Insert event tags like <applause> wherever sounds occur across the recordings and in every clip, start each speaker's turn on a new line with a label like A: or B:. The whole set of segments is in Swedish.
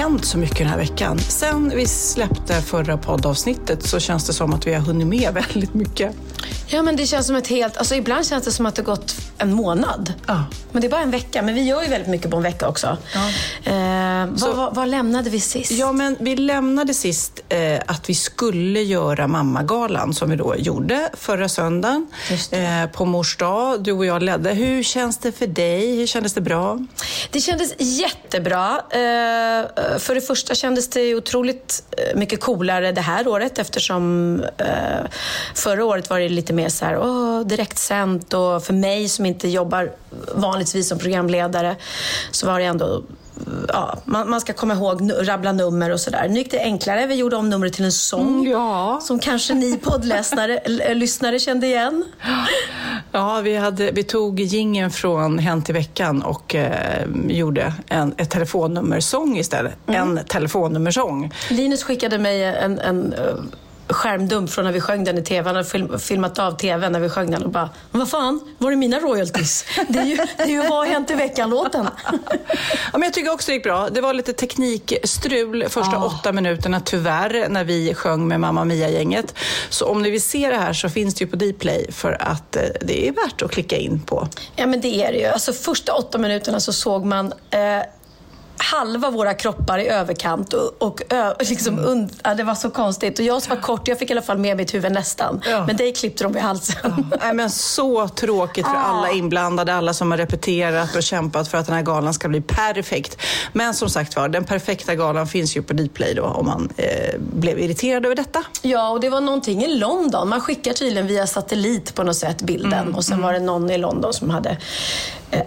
A: Hänt så mycket den här veckan. Sen vi släppte förra poddavsnittet så känns det som att vi har hunnit med <laughs> väldigt mycket.
B: Ja, men det känns som ett helt... Alltså ibland känns det som att det gått en månad.
A: Ja.
B: Men det är bara en vecka. Men vi gör ju väldigt mycket på en vecka också. Eh, vad, vad, vad lämnade vi sist?
A: Ja, men vi lämnade sist eh, att vi skulle göra Mammagalan som vi då gjorde förra söndagen eh, på mors dag. Du och jag ledde. Hur känns det för dig? Hur kändes det bra?
B: Det kändes jättebra. Eh, för det första kändes det otroligt eh, mycket coolare det här året eftersom eh, förra året var det lite mer så här, åh, direktsänt och för mig som inte jobbar vanligtvis som programledare så var det ändå Ja, man, man ska komma ihåg, rabbla nummer och sådär. Nu gick det enklare. Vi gjorde om numret till en sång.
A: Mm, ja.
B: Som kanske ni poddläsare, eller <laughs> lyssnare kände igen.
A: Ja, vi, hade, vi tog gingen från Hänt i veckan och eh, gjorde en ett telefonnummersång istället. En telefonnummersång.
B: Linus skickade mig en, en eh, skärmdump från när vi sjöng den i TV. Han hade film, filmat av TV när vi sjöng den och bara, vad fan, var är mina royalties? <laughs> Det är ju, det är ju Vad har hänt i veckan-låten.
A: Ja, men jag tycker också det gick bra. Det var lite teknikstrul första
B: Ja.
A: åtta minuterna tyvärr när vi sjöng med Mamma Mia-gänget. Så om ni vill se det här så finns det ju på Dplay för att eh, det är värt att klicka in på.
B: Ja, men det är det ju. Alltså, första åtta minuterna så såg man eh, halva våra kroppar i överkant och, och ö, liksom
A: Mm.
B: und, ja, det var så konstigt. Och jag som var kort, jag fick i alla fall med mitt huvud nästan.
A: Ja.
B: Men dig klippte de i halsen.
A: Nej, men så tråkigt för alla inblandade, alla som har repeterat och kämpat för att den här galan ska bli perfekt. Men som sagt var, den perfekta galan finns ju på Dplay då om man eh, blev irriterad över detta.
B: Ja, och det var någonting i London. Man skickar tydligen via satellit på något sätt bilden. och sen var det någon i London som hade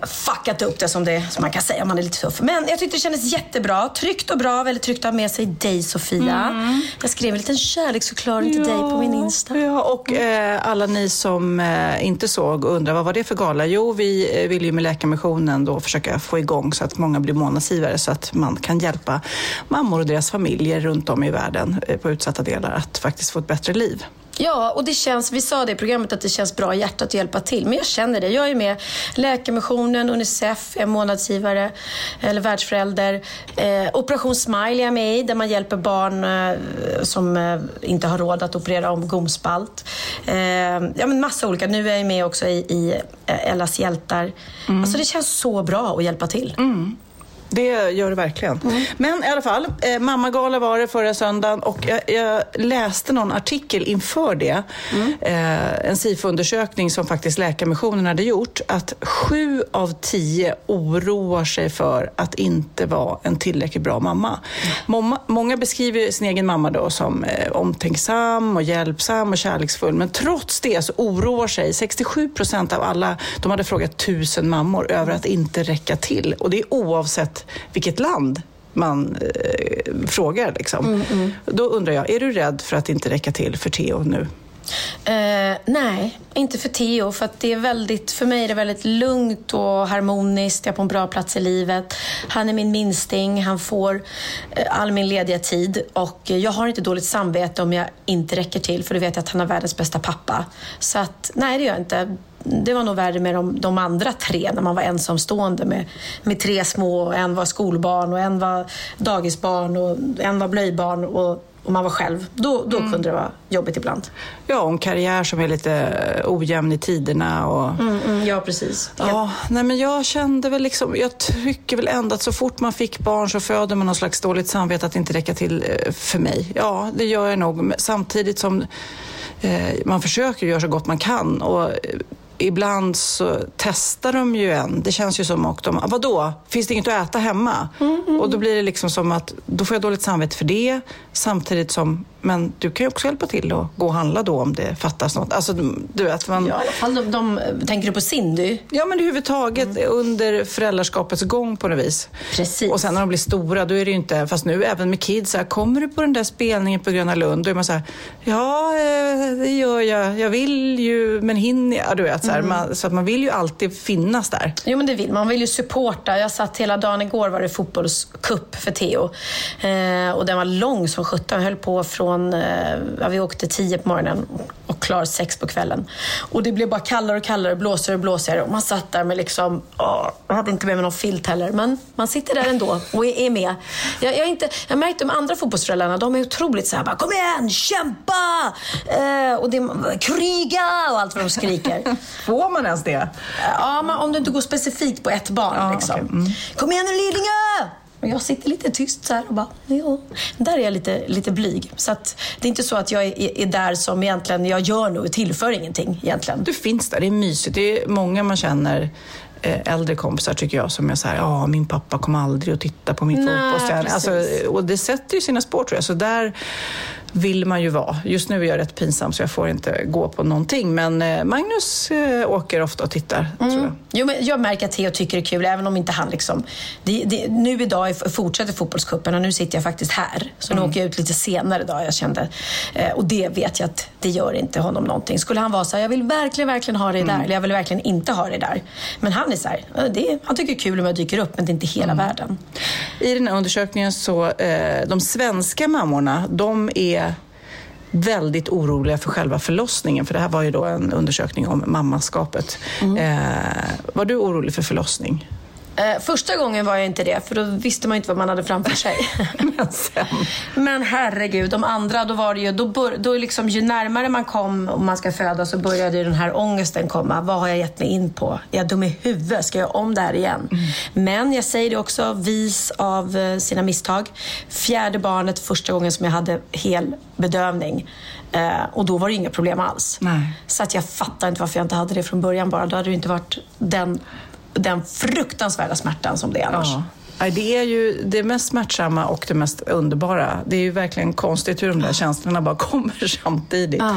B: fuckat upp det som, det som man kan säga om man är lite tuff. Men jag tyckte det kändes jättebra. Tryggt och bra. Väldigt tryggt att ha med sig dig, Sofia. Jag skrev en liten kärleksförklaring till dig på min Insta.
A: Ja, och eh, alla ni som eh, inte såg och undrar vad var det för gala? Jo, vi eh, vill ju med Läkarmissionen då försöka få igång så att många blir månadsgivare så att man kan hjälpa mammor och deras familjer runt om i världen eh, på utsatta delar att faktiskt få ett bättre liv.
B: Ja, och det känns, vi sa det i programmet att det känns bra i hjärtat att hjälpa till. Men jag känner det. Jag är med Läkarmissionen, Unicef är månadsgivare eller världsförälder. Eh, Operation Smile är jag med i där man hjälper barn eh, som eh, inte har råd att operera om gomspalt. Eh, ja, men massa olika. Nu är jag med också i, i eh, Ellas hjältar. Alltså det känns så bra att hjälpa till.
A: Det gör det verkligen. Men i alla fall, eh, mammagala var det förra söndagen och jag, jag läste någon artikel inför det. Eh, en SIFO-undersökning som faktiskt Läkarmissionen hade gjort. Att sju av tio oroar sig för att inte vara en tillräckligt bra mamma. Många, många beskriver sin egen mamma då som eh, omtänksam och hjälpsam och kärleksfull. Men trots det så oroar sig 67 procent av alla, de hade frågat tusen mammor, över att inte räcka till. Och det är oavsett vilket land man eh, frågar. Liksom. Då undrar jag, är du rädd för att inte räcka till för Theo nu?
B: Eh, nej, inte för Theo. För, att det är väldigt, för mig är det väldigt lugnt och harmoniskt. Jag är på en bra plats i livet. Han är min minsting. Han får eh, all min lediga tid. Och jag har inte dåligt samvete om jag inte räcker till. För då vet jag att han är världens bästa pappa. Så att, nej, det gör jag inte. Det var nog värre med de, de andra tre när man var ensamstående med, med tre små. Och en var skolbarn och en var dagisbarn och en var blöjbarn. Och och man var själv, då, då kunde det vara jobbigt ibland.
A: Ja, och en karriär som är lite ojämn i tiderna. Och...
B: Mm, mm, ja, precis.
A: Ja, nej men jag kände väl liksom, jag tycker väl ändå att så fort man fick barn så föder man någon slags dåligt samvete att det inte räcker till eh, för mig. Ja, det gör jag nog. Samtidigt som eh, man försöker göra så gott man kan. Och, eh, Ibland så testar de ju en. Det känns ju som att de, "Ah, vadå, finns det inget att äta hemma? Och då blir det liksom som att, då får jag dåligt samvete för det. Samtidigt som, men du kan ju också hjälpa till och gå och handla då om det fattas något. Alltså, du vet, man,
B: Ja, i alla fall de, de, tänker du på Cindy?
A: Ja, men överhuvudtaget under föräldraskapets gång på något vis.
B: Precis.
A: Och sen när de blir stora, då är det ju inte, fast nu även med kids, så här, kommer du på den där spelningen på Gröna Lund? Då är man så här, ja, eh, det gör jag. Jag vill ju, men hinner jag? Du vet, så, här, man, så att man vill ju alltid finnas där.
B: Jo men det vill man. Man vill ju supporta. Jag satt hela dagen igår var det fotbollscup för Theo. Eh, och den var lång som sjutton. höll på från, eh, ja, vi åkte tio på morgonen och klar sex på kvällen. Och det blev bara kallare och kallare, blåser och blåser. Och man satt där med liksom, åh, jag hade inte med mig någon filt heller. Men man sitter där ändå och är, med. Jag, jag, inte, jag märkte de andra fotbollsföräldrarna, de är otroligt så här, bara, kom igen, kämpa! Eh, och det, kriga! Och allt vad de skriker. <laughs>
A: Får man ens det?
B: Ja, men om du inte går specifikt på ett barn.
A: Ja,
B: liksom.
A: okej. Mm.
B: Kom igen nu Lidingö! Och jag sitter lite tyst så här och bara, ja. Där är jag lite, lite blyg. Så att, det är inte så att jag är, är där som egentligen, jag gör nog, tillför ingenting egentligen.
A: Du finns där, det är mysigt. Det är många man känner eh, äldre kompisar tycker jag som är så här, ja min pappa kommer aldrig att titta på min fotbollsträning. Alltså, och det sätter ju sina spår tror jag. Så där vill man ju vara. Just nu är jag rätt pinsam så jag får inte gå på någonting. Men eh, Magnus eh, åker ofta och tittar, jag.
B: Jo, men jag märker att Theo tycker det är kul, även om inte han liksom... Det, det, nu idag fortsätter fotbollscupen och nu sitter jag faktiskt här. Så nu åker jag ut lite senare idag, jag kände. Eh, och det vet jag att det gör inte honom någonting. Skulle han vara så här, jag vill verkligen, verkligen ha dig där. Eller jag vill verkligen inte ha dig där. Men han är så här, "Ja, det, han tycker det är kul om jag dyker upp, men det är inte hela världen.
A: I den här undersökningen så, de svenska mammorna, de är väldigt oroliga för själva förlossningen. För det här var ju då en undersökning om mammaskapet. Eh, var du orolig för förlossning?
B: Eh, första gången var jag inte det, för då visste man inte vad man hade framför sig. <laughs>
A: Men sen...
B: Men herregud, de andra, då var det ju, då, bör, då liksom, ju närmare man kom och man ska föda så började ju den här ångesten komma. Vad har jag gett mig in på? Är jag dum i huvudet? Ska jag göra om det här igen? Men jag säger det också, vis av eh, sina misstag. Fjärde barnet, första gången som jag hade hel bedövning. Eh, och då var det inga problem alls.
A: Nej.
B: Så att jag fattar inte varför jag inte hade det från början bara. Då hade det inte varit den, den fruktansvärda smärtan som det är annars.
A: Ja. Det är ju det mest smärtsamma och det mest underbara. Det är ju verkligen konstigt hur de där känslorna bara <laughs> kommer samtidigt.
B: Ja.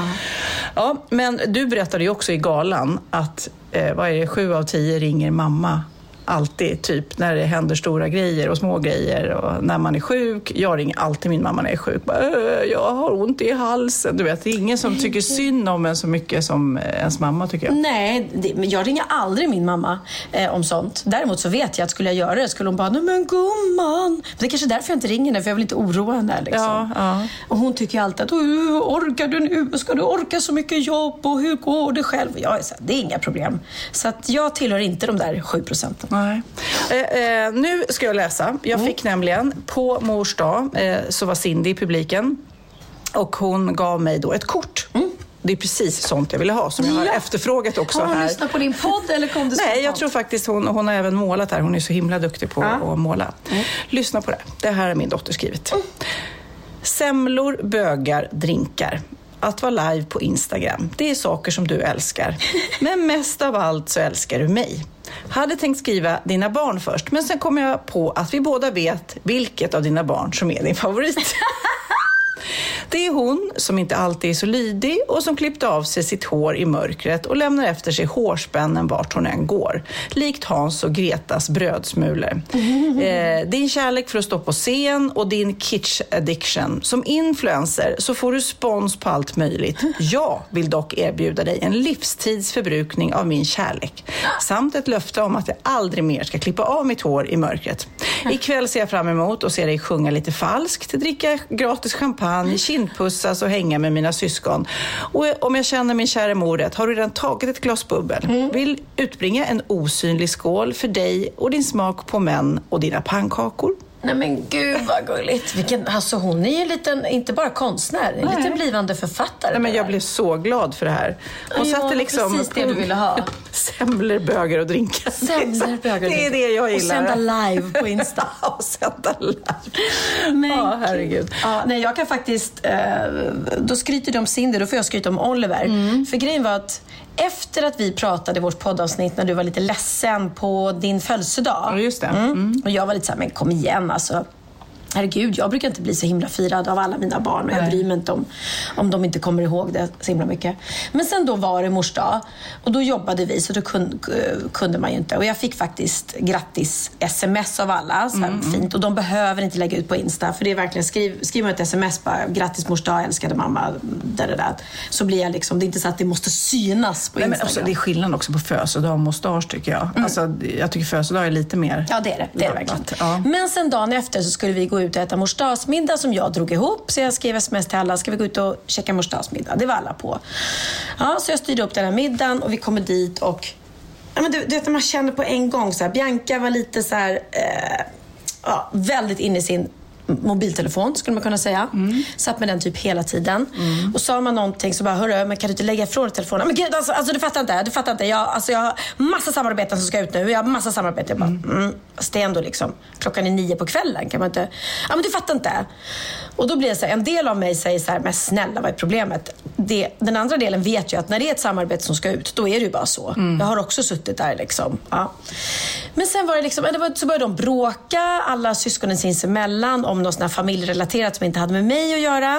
A: Ja, men du berättade ju också i galan att eh, vad är det, sju av tio ringer mamma alltid, typ när det händer stora grejer och små grejer och när man är sjuk. Jag ringer alltid min mamma när jag är sjuk. Bara, "Äh, jag har ont i halsen. Du vet, det är ingen som tycker synd om en så mycket som ens mamma tycker jag.
B: Nej, det, jag ringer aldrig min mamma eh, om sånt. Däremot så vet jag att skulle jag göra det skulle hon bara, nej men gumman. Men det är kanske därför jag inte ringer henne, för jag vill inte oroa henne. Liksom.
A: Ja, ja.
B: Och hon tycker alltid att, hur orkar du nu? Ska du orka så mycket jobb? Och hur går det själv? Jag är så här, det är inga problem. Så att jag tillhör inte de där sju procenten.
A: Nej. Eh, eh, nu ska jag läsa. Jag fick nämligen, på mors dag, eh, så var Cindy i publiken och hon gav mig då ett kort. Det är precis sånt jag ville ha, som jag har
B: Ja.
A: efterfrågat också
B: Har hon
A: här.
B: lyssnat på din podd eller kom det
A: Nej, jag tror faktiskt hon, hon har även målat här. Hon är så himla duktig på
B: Ja.
A: att måla. Lyssna på det. Det här har min dotter skrivit. Semlor, bögar, drinkar. Att vara live på Instagram, det är saker som du älskar. Men mest av allt så älskar du mig. Hade tänkt skriva dina barn först, men sen kom jag på att vi båda vet vilket av dina barn som är din favorit. Det är hon som inte alltid är så lydig och som klippte av sig sitt hår i mörkret och lämnar efter sig hårspännen vart hon än går. Likt Hans och Gretas brödsmulor. <laughs> Eh, din kärlek för att stå på scen och din kitsch addiction. Som influencer så får du spons på allt möjligt. <laughs> Jag vill dock erbjuda dig en livstidsförbrukning av min kärlek. Samt ett löfte om att jag aldrig mer ska klippa av mitt hår i mörkret. <laughs> Ikväll ser jag fram emot att se dig sjunga lite falskt, dricka gratis champagne, kindpussas och hänga med mina syskon. Och om jag känner min kära mor rätt har du redan tagit ett glas bubbel. Vill utbringa en osynlig skål för dig och din smak på män och dina pannkakor.
B: Nej men gud vad gulligt. Vilken, alltså hon är ju en liten, inte bara konstnär, en
A: Nej.
B: liten blivande författare.
A: Nej, men jag blev så glad för det här. Hon
B: Ja,
A: satte liksom...
B: precis det du ville ha. <laughs>
A: Semlor, bögar och drinkar.
B: Semlor, bögar
A: Det är det jag
B: Och
A: gillar.
B: sända live på Insta. <laughs>
A: och sända live.
B: Men
A: Ja, herregud.
B: Ja, nej, jag kan faktiskt... Eh, då skryter de om Cinder, då får jag skryta om Oliver.
A: Mm.
B: För grejen var att efter att vi pratade i vårt poddavsnitt när du var lite ledsen på din födelsedag.
A: Ja, just det.
B: Mm. Och jag var lite så här, men kom igen alltså. Herregud, jag brukar inte bli så himla firad av alla mina barn och jag bryr mig inte om, om de inte kommer ihåg det så himla mycket. Men sen då var det mors dag och då jobbade vi så då kunde, kunde man ju inte. Och jag fick faktiskt grattis-sms av alla, så här fint. Och de behöver inte lägga ut på Insta för det är verkligen, skriv, skriver man ett sms bara grattis mors dag, älskade mamma, där, där, där, så blir jag liksom, det är inte så att det måste synas på
A: Nej, men också, det är skillnad också på födelsedag och mustasch tycker jag. Alltså, jag tycker födelsedag är lite mer...
B: Ja, det är det. det, är det verkligen.
A: Ja.
B: Men sen dagen efter så skulle vi gå ut och äta mors dagsmiddag som jag drog ihop. Så jag skrev sms till alla, ska vi gå ut och käka mors dagsmiddag? Det var alla på. Ja, så jag styrde upp den här middagen och vi kommer dit och ja, men du, du vet, man känner på en gång så här, Bianca var lite så här, eh, ja, väldigt inne i sin mobiltelefon skulle man kunna säga. Satt med den typ hela tiden. Och sa man någonting så bara, hörru, men kan du inte lägga ifrån dig telefonen? Men gud, alltså, alltså du fattar inte. Du fattar inte. Jag, alltså, jag har massa samarbeten som ska ut nu. Jag har massa samarbeten. Jag bara, mm. Fast det är liksom, klockan är nio på kvällen. Kan man inte... Ja, men du fattar inte. Och då blir det så här, en del av mig säger så här, men snälla vad är problemet? Det, den andra delen vet ju att när det är ett samarbete som ska ut, då är det ju bara så. Jag har också suttit där liksom. Ja. Men sen var det liksom, det var, så började de bråka, alla syskonen sinsemellan, om något sånt familjerelaterat som inte hade med mig att göra.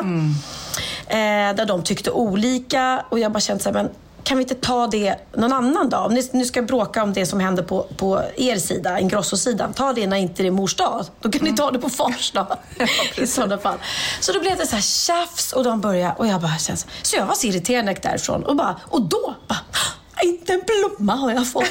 B: Eh, där de tyckte olika och jag bara kände så här, men kan vi inte ta det någon annan dag? Om ni nu ska bråka om det som händer på, på er sida, Ingrosso-sidan, ta det när inte det är mors dag. Då kan ni ta det på fars dag. <laughs> I sådana fall. Så då blev det så här tjafs och de började, och jag bara känns, så jag var så irriterad när jag gick därifrån och bara, och då bara, inte en blomma har jag fått. <laughs>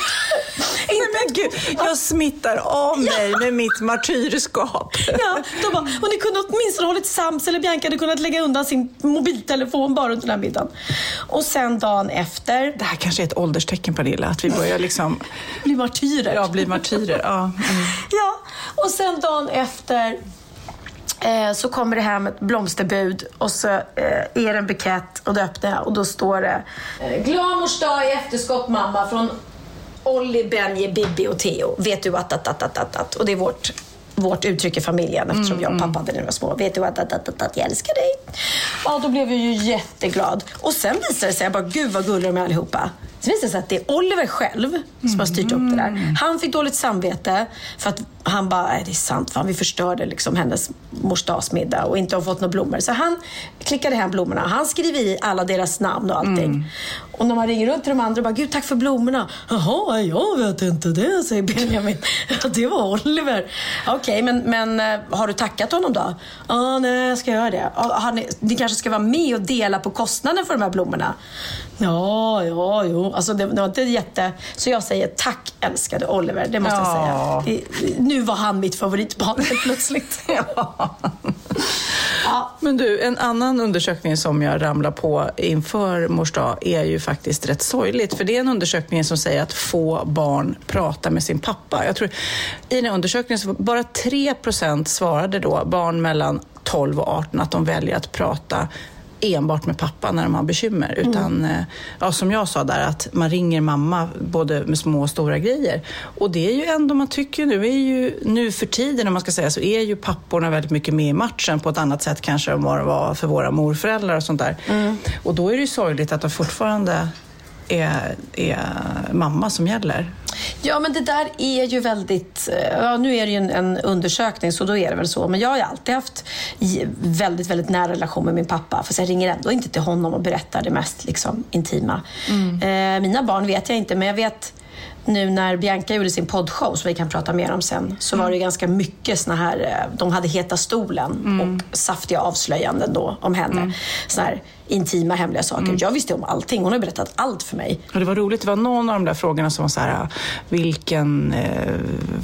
A: Nej, men gud, jag smittar av mig med mitt martyrskap. <laughs>
B: Ja, de bara, och ni kunde åtminstone hållit sams eller Bianca hade kunnat lägga undan sin mobiltelefon bara under den här middagen. Och sen dagen efter,
A: Det här kanske är ett ålderstecken Pernilla, att vi börjar liksom <laughs>
B: bli martyrer.
A: ja, bli martyrer. Ja. Mm.
B: Ja, och sen dagen efter eh, så kommer det hem ett blomsterbud och så eh, är det en bukett och då öppnar jag och då står det eh, Glad mors dag i efterskott mamma från Olli, Benji, Bibi och Theo. Vet du att, att, att, att, att, att. Och det är vårt vårt uttryck i familjen eftersom jag och pappa hade när vi var små. Vet du att, att, att, att, att jag älskar dig? Ja, då blev jag ju jätteglad. Och sen visade det sig, jag bara, gud vad gulliga de är allihopa. Sen visade det sig att det är Oliver själv som har styrt upp det där. Han fick dåligt samvete för att han bara, nej det är sant, fan, vi förstörde liksom hennes mors dagsmiddag och inte har fått några blommor. Så han klickade hem blommorna. Han skriver i alla deras namn och allting. Och när man ringer runt till de andra och bara, gud tack för blommorna. Jaha, jag vet inte det, säger Benjamin. <laughs> Ja, det var Oliver. Okej, men, men eh, har du tackat honom då? Ja, nej, jag ska göra det. Har ni, ni kanske ska vara med och dela på kostnaden för de här blommorna? Ja, ja, jo. Alltså det, det var inte jätte... Så jag säger tack älskade Oliver, det måste
A: Ja.
B: jag säga. I- Nu var han mitt favoritbarn helt plötsligt. <laughs>
A: Ja.
B: Ja.
A: Men du, en annan undersökning som jag ramlar på inför mors dag är ju faktiskt rätt sorgligt. För det är en undersökning som säger att få barn pratar med sin pappa. Jag tror, I den undersökningen så bara 3% svarade då, barn mellan 12 och 18, att de väljer att prata enbart med pappa när de har bekymmer. Utan, eh, ja, som jag sa där, att man ringer mamma både med små och stora grejer. Och det är ju ändå, man tycker nu, är ju, nu för tiden om man ska säga, så är ju papporna väldigt mycket med i matchen på ett annat sätt kanske än vad det var för våra morföräldrar och sånt där. Och då är det ju sorgligt att det fortfarande är, är mamma som gäller.
B: Ja, men det där är ju väldigt... eh, Ja, nu är det ju en, en undersökning, så då är det väl så. Men jag har ju alltid haft väldigt, väldigt nära relation med min pappa. För jag ringer ändå inte till honom och berättar det mest liksom, intima. Eh, mina barn vet jag inte, men jag vet nu när Bianca gjorde sin poddshow, som vi kan prata mer om sen, så var det ju ganska mycket såna här, eh, de hade Heta stolen och saftiga avslöjanden då om henne. Såna här intima hemliga saker. Jag visste om allting, hon har berättat allt för mig.
A: Och det var roligt, det var någon av de där frågorna som var så här, vilken eh,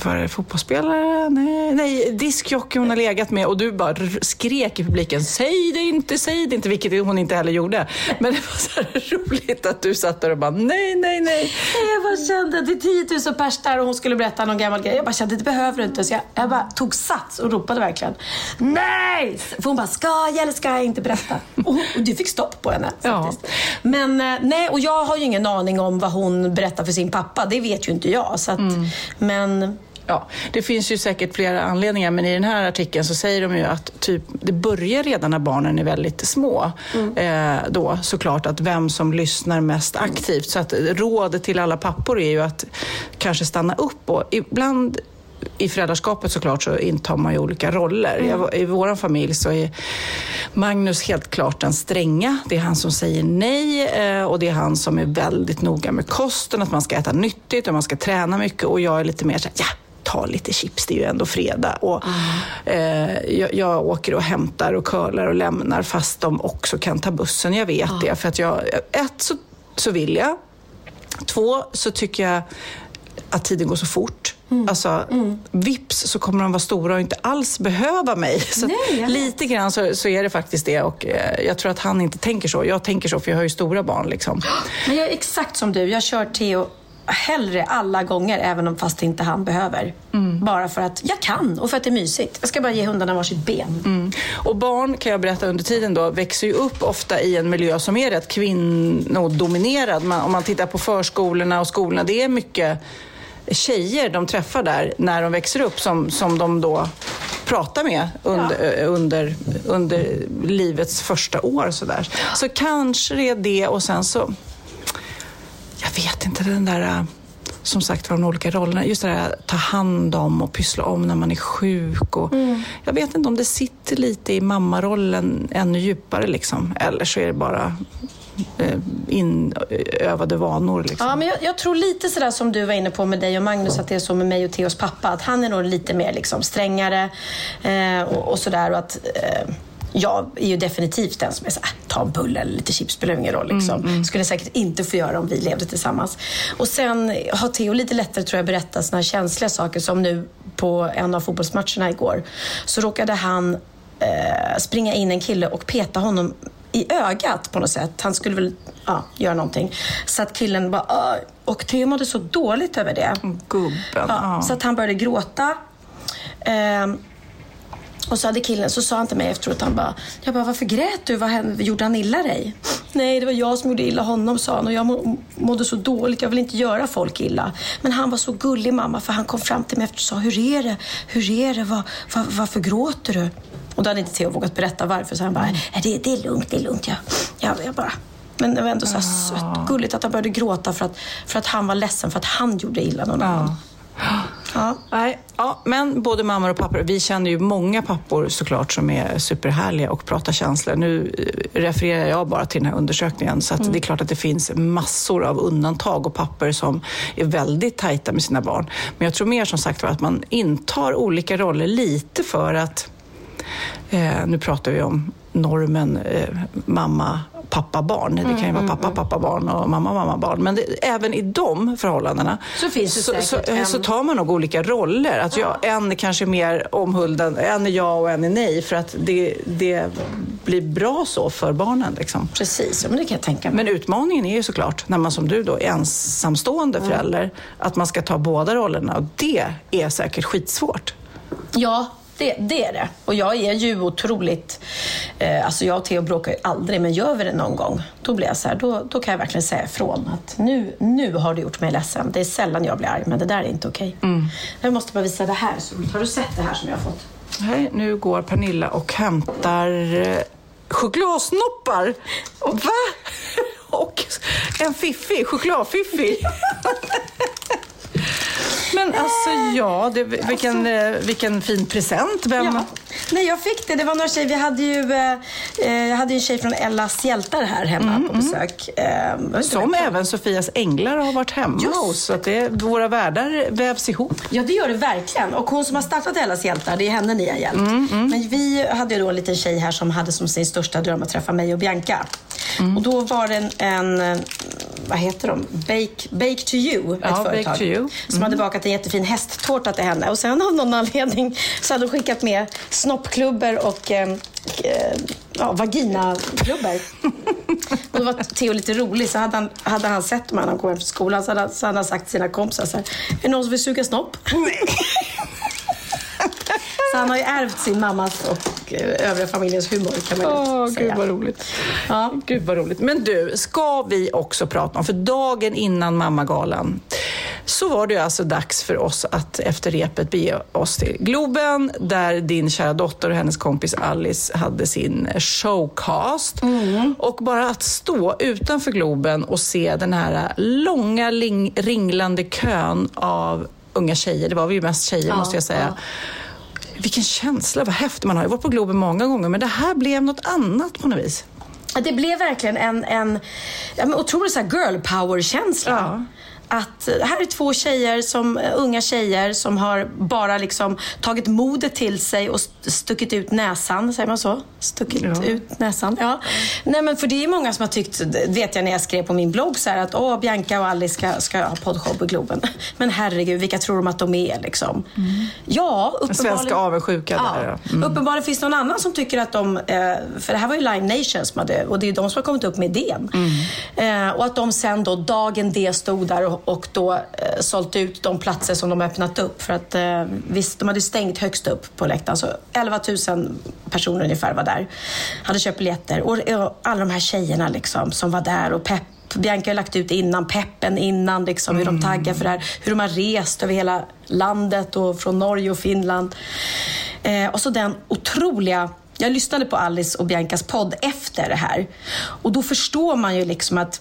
A: var det, fotbollsspelare? Nej, nej diskjockey hon har legat med och du bara skrek i publiken, säg det inte, säg det inte, vilket hon inte heller gjorde. Men det var så <laughs> roligt att du satt där och bara, nej, nej, nej.
B: Jag bara kände, det är 10 000 pers där och hon skulle berätta någon gammal grej. Jag bara kände, det behöver du inte. Så jag, jag bara tog sats och ropade verkligen. Nej! För hon bara, ska jag eller ska jag inte berätta? Och, och du fick stopp på henne
A: Ja.
B: faktiskt. Men eh, nej, och jag har ju ingen aning om vad hon berättar för sin pappa. Det vet ju inte jag. Så att, Men
A: Ja, det finns ju säkert flera anledningar, men i den här artikeln så säger de ju att typ, det börjar redan när barnen är väldigt små. Eh, då såklart att vem som lyssnar mest aktivt. Så att rådet till alla pappor är ju att kanske stanna upp och ibland i föräldraskapet såklart så intar man ju olika roller. Jag, I vår familj så är Magnus helt klart den stränga. Det är han som säger nej eh, och det är han som är väldigt noga med kosten, att man ska äta nyttigt och man ska träna mycket och jag är lite mer så här, ja, ta lite chips, det är ju ändå fredag. Och, eh, jag, jag åker och hämtar och curlar och lämnar fast de också kan ta bussen. Jag vet det. För att jag, ett, så, så vill jag. Två, så tycker jag att tiden går så fort. Alltså, vips så kommer de vara stora och inte alls behöva mig. <laughs> Så
B: Nej,
A: lite grann så, så är det faktiskt det. Och, eh, jag tror att han inte tänker så. Jag tänker så för jag har ju stora barn. Liksom. <gasps>
B: Men jag är exakt som du. Jag kör Theo hellre alla gånger, även om fast inte han behöver. Bara för att jag kan och för att det är mysigt. Jag ska bara ge hundarna varsitt ben.
A: Och barn, kan jag berätta under tiden då, växer ju upp ofta i en miljö som är rätt kvinnodominerad. Man, om man tittar på förskolorna och skolorna, det är mycket tjejer de träffar där när de växer upp som, som de då pratar med under, eh, under, under livets första år. Så, där. så kanske det är det och sen så, jag vet inte, den där eh, som sagt var de olika rollerna. Just det där ta hand om och pyssla om när man är sjuk. Och Jag vet inte om det sitter lite i mammarollen ännu djupare liksom. Eller så är det bara inövade vanor. Liksom.
B: Ja, men jag, jag tror lite sådär som du var inne på med dig och Magnus, att det är så med mig och Theos pappa. Att han är nog lite mer liksom strängare eh, och, och sådär. Och att, eh, jag är ju definitivt den som är såhär, ta en bulle eller lite chips spelar ingen roll. Liksom. Skulle säkert inte få göra om vi levde tillsammans. Och sen har Theo lite lättare tror jag berätta såna här känsliga saker som nu på en av fotbollsmatcherna igår. Så råkade han eh, springa in en kille och peta honom i ögat på något sätt. Han skulle väl ja, göra någonting. Så att killen bara... "Åh." Och Theo mådde så dåligt över det.
A: Gubben.
B: Ja,
A: ja.
B: Så att han började gråta. Ehm, och så hade killen, så sa han till mig efteråt, han bara, jag bara, varför grät du? Vad hände? Gjorde han illa dig? Nej, det var jag som gjorde illa honom, sa han. Och jag må, mådde så dåligt, jag vill inte göra folk illa. Men han var så gullig mamma, för han kom fram till mig efter och sa, hur är det? Hur är det? Var, var, varför gråter du? Och då hade inte Theo vågat berätta varför, så han bara, "Nej, det, det är lugnt, det är lugnt. Jag, jag, jag bara... Men det var ändå så här sött, gulligt att han började gråta för att, för att han var ledsen för att han gjorde illa någon annan. <gasps> Ja.
A: Nej, ja, men både mammor och pappor. Vi känner ju många pappor såklart som är superhärliga och pratar känslor. Nu eh, refererar jag bara till den här undersökningen så att det är klart att det finns massor av undantag och pappor som är väldigt tajta med sina barn. Men jag tror mer som sagt var att man intar olika roller lite för att Eh, nu pratar vi om normen eh, mamma, pappa, barn. Det kan ju vara pappa, pappa, barn och mamma, mamma, barn. Men det, även i de förhållandena
B: Så finns
A: så, så,
B: säkert en-
A: så tar man nog olika roller. Att jag, en är kanske mer omhuldad, en är ja och en är nej. För att det, det blir bra så för barnen. Liksom.
B: Precis, ja, men det kan jag tänka mig.
A: Men utmaningen är ju såklart, när man som du då är ensamstående förälder, att man ska ta båda rollerna. Och det är säkert skitsvårt.
B: Ja, det, det är det. Och jag är ju otroligt... Eh, alltså jag och Theo bråkar ju aldrig, men gör vi det någon gång, då blir jag så här, då, då kan jag verkligen säga ifrån att nu, nu har du gjort mig ledsen. Det är sällan jag blir arg, men det där är inte okej. Jag måste bara visa det här. Så, har du sett det här som jag har fått?
A: Här, nu går Pernilla och hämtar eh, chokladsnoppar. <laughs> Va? <laughs> Och en fiffi, chokladfiffi. <laughs> Men alltså ja, det, vilken, eh, vilken fin present. Vem?
B: Ja. Nej, jag fick det. Det var några tjejer. Vi hade ju, eh, eh, jag hade ju en tjej från Ellas hjältar här hemma på besök. Eh, vet inte
A: Som även Sofias änglar har varit hemma
B: Just
A: hos. Så att det, våra världar vävs ihop.
B: Ja, det gör det verkligen. Och hon som har startat Ellas hjältar, det är henne ni har hjälpt. Men vi hade ju då en liten tjej här som hade som sin största dröm att träffa mig och Bianca. Och då var det en, en vad heter de? Bake, Bake to you, ett
A: Ja,
B: företag.
A: you.
B: Som hade bakat en jättefin hästtårta till henne. Och sen av någon anledning så hade de skickat med snoppklubbor och eh, eh, ja, vaginablubbor. <laughs> och då var Theo lite rolig, så hade han, hade han sett dem när han kom hem från skolan så hade, så hade han sagt till sina kompisar så här, är det någon som vill suga snopp? <laughs> Så han har ju ärvt sin mammas och eh, övriga familjens humor kan man ju
A: Åh,
B: säga.
A: gud vad roligt.
B: Ja.
A: Gud vad roligt. Men du, ska vi också prata om, för dagen innan mammagalan så var det ju alltså dags för oss att efter repet bege oss till Globen där din kära dotter och hennes kompis Alice hade sin showcast. Och bara att stå utanför Globen och se den här långa ringlande kön av unga tjejer, det var vi ju mest tjejer
B: Ja,
A: måste jag säga.
B: ja.
A: Vilken känsla, vad häftigt. Man har ju varit på Globen många gånger, men det här blev något annat på något vis.
B: Det blev verkligen en, en ja, otrolig så här girl power-känsla.
A: Ja.
B: Att här är två tjejer, som, eh, unga tjejer som har bara liksom tagit modet till sig och st- stuckit ut näsan, säger man så? Stuckit
A: Ja.
B: ut näsan, ja. Nej men för det är många som har tyckt, vet jag när jag skrev på min blogg så här att åh, Bianca och Alice ska, ska ha poddshow på Globen. <laughs> Men herregud, vilka tror de att de är liksom? Ja,
A: Den
B: uppenbarligen.
A: svenska avundsjuka där.
B: Ja.
A: ja. Mm.
B: Uppenbarligen finns det någon annan som tycker att de, eh, för det här var ju Live Nation som hade, och det är de som har kommit upp med idén.
A: Mm.
B: Eh, och att de sen då, dagen det stod där och, och då eh, sålt ut de platser som de öppnat upp. För att eh, visst, de hade stängt högst upp på läktaren, så 11 000 personer ungefär var där. Hade köpt biljetter. Och, och alla de här tjejerna liksom som var där och pepp Bianca har lagt ut innan, peppen innan, liksom, hur de taggar för det här. Hur de har rest över hela landet och från Norge och Finland. Eh, och så den otroliga... Jag lyssnade på Alice och Biancas podd efter det här. Och då förstår man ju liksom att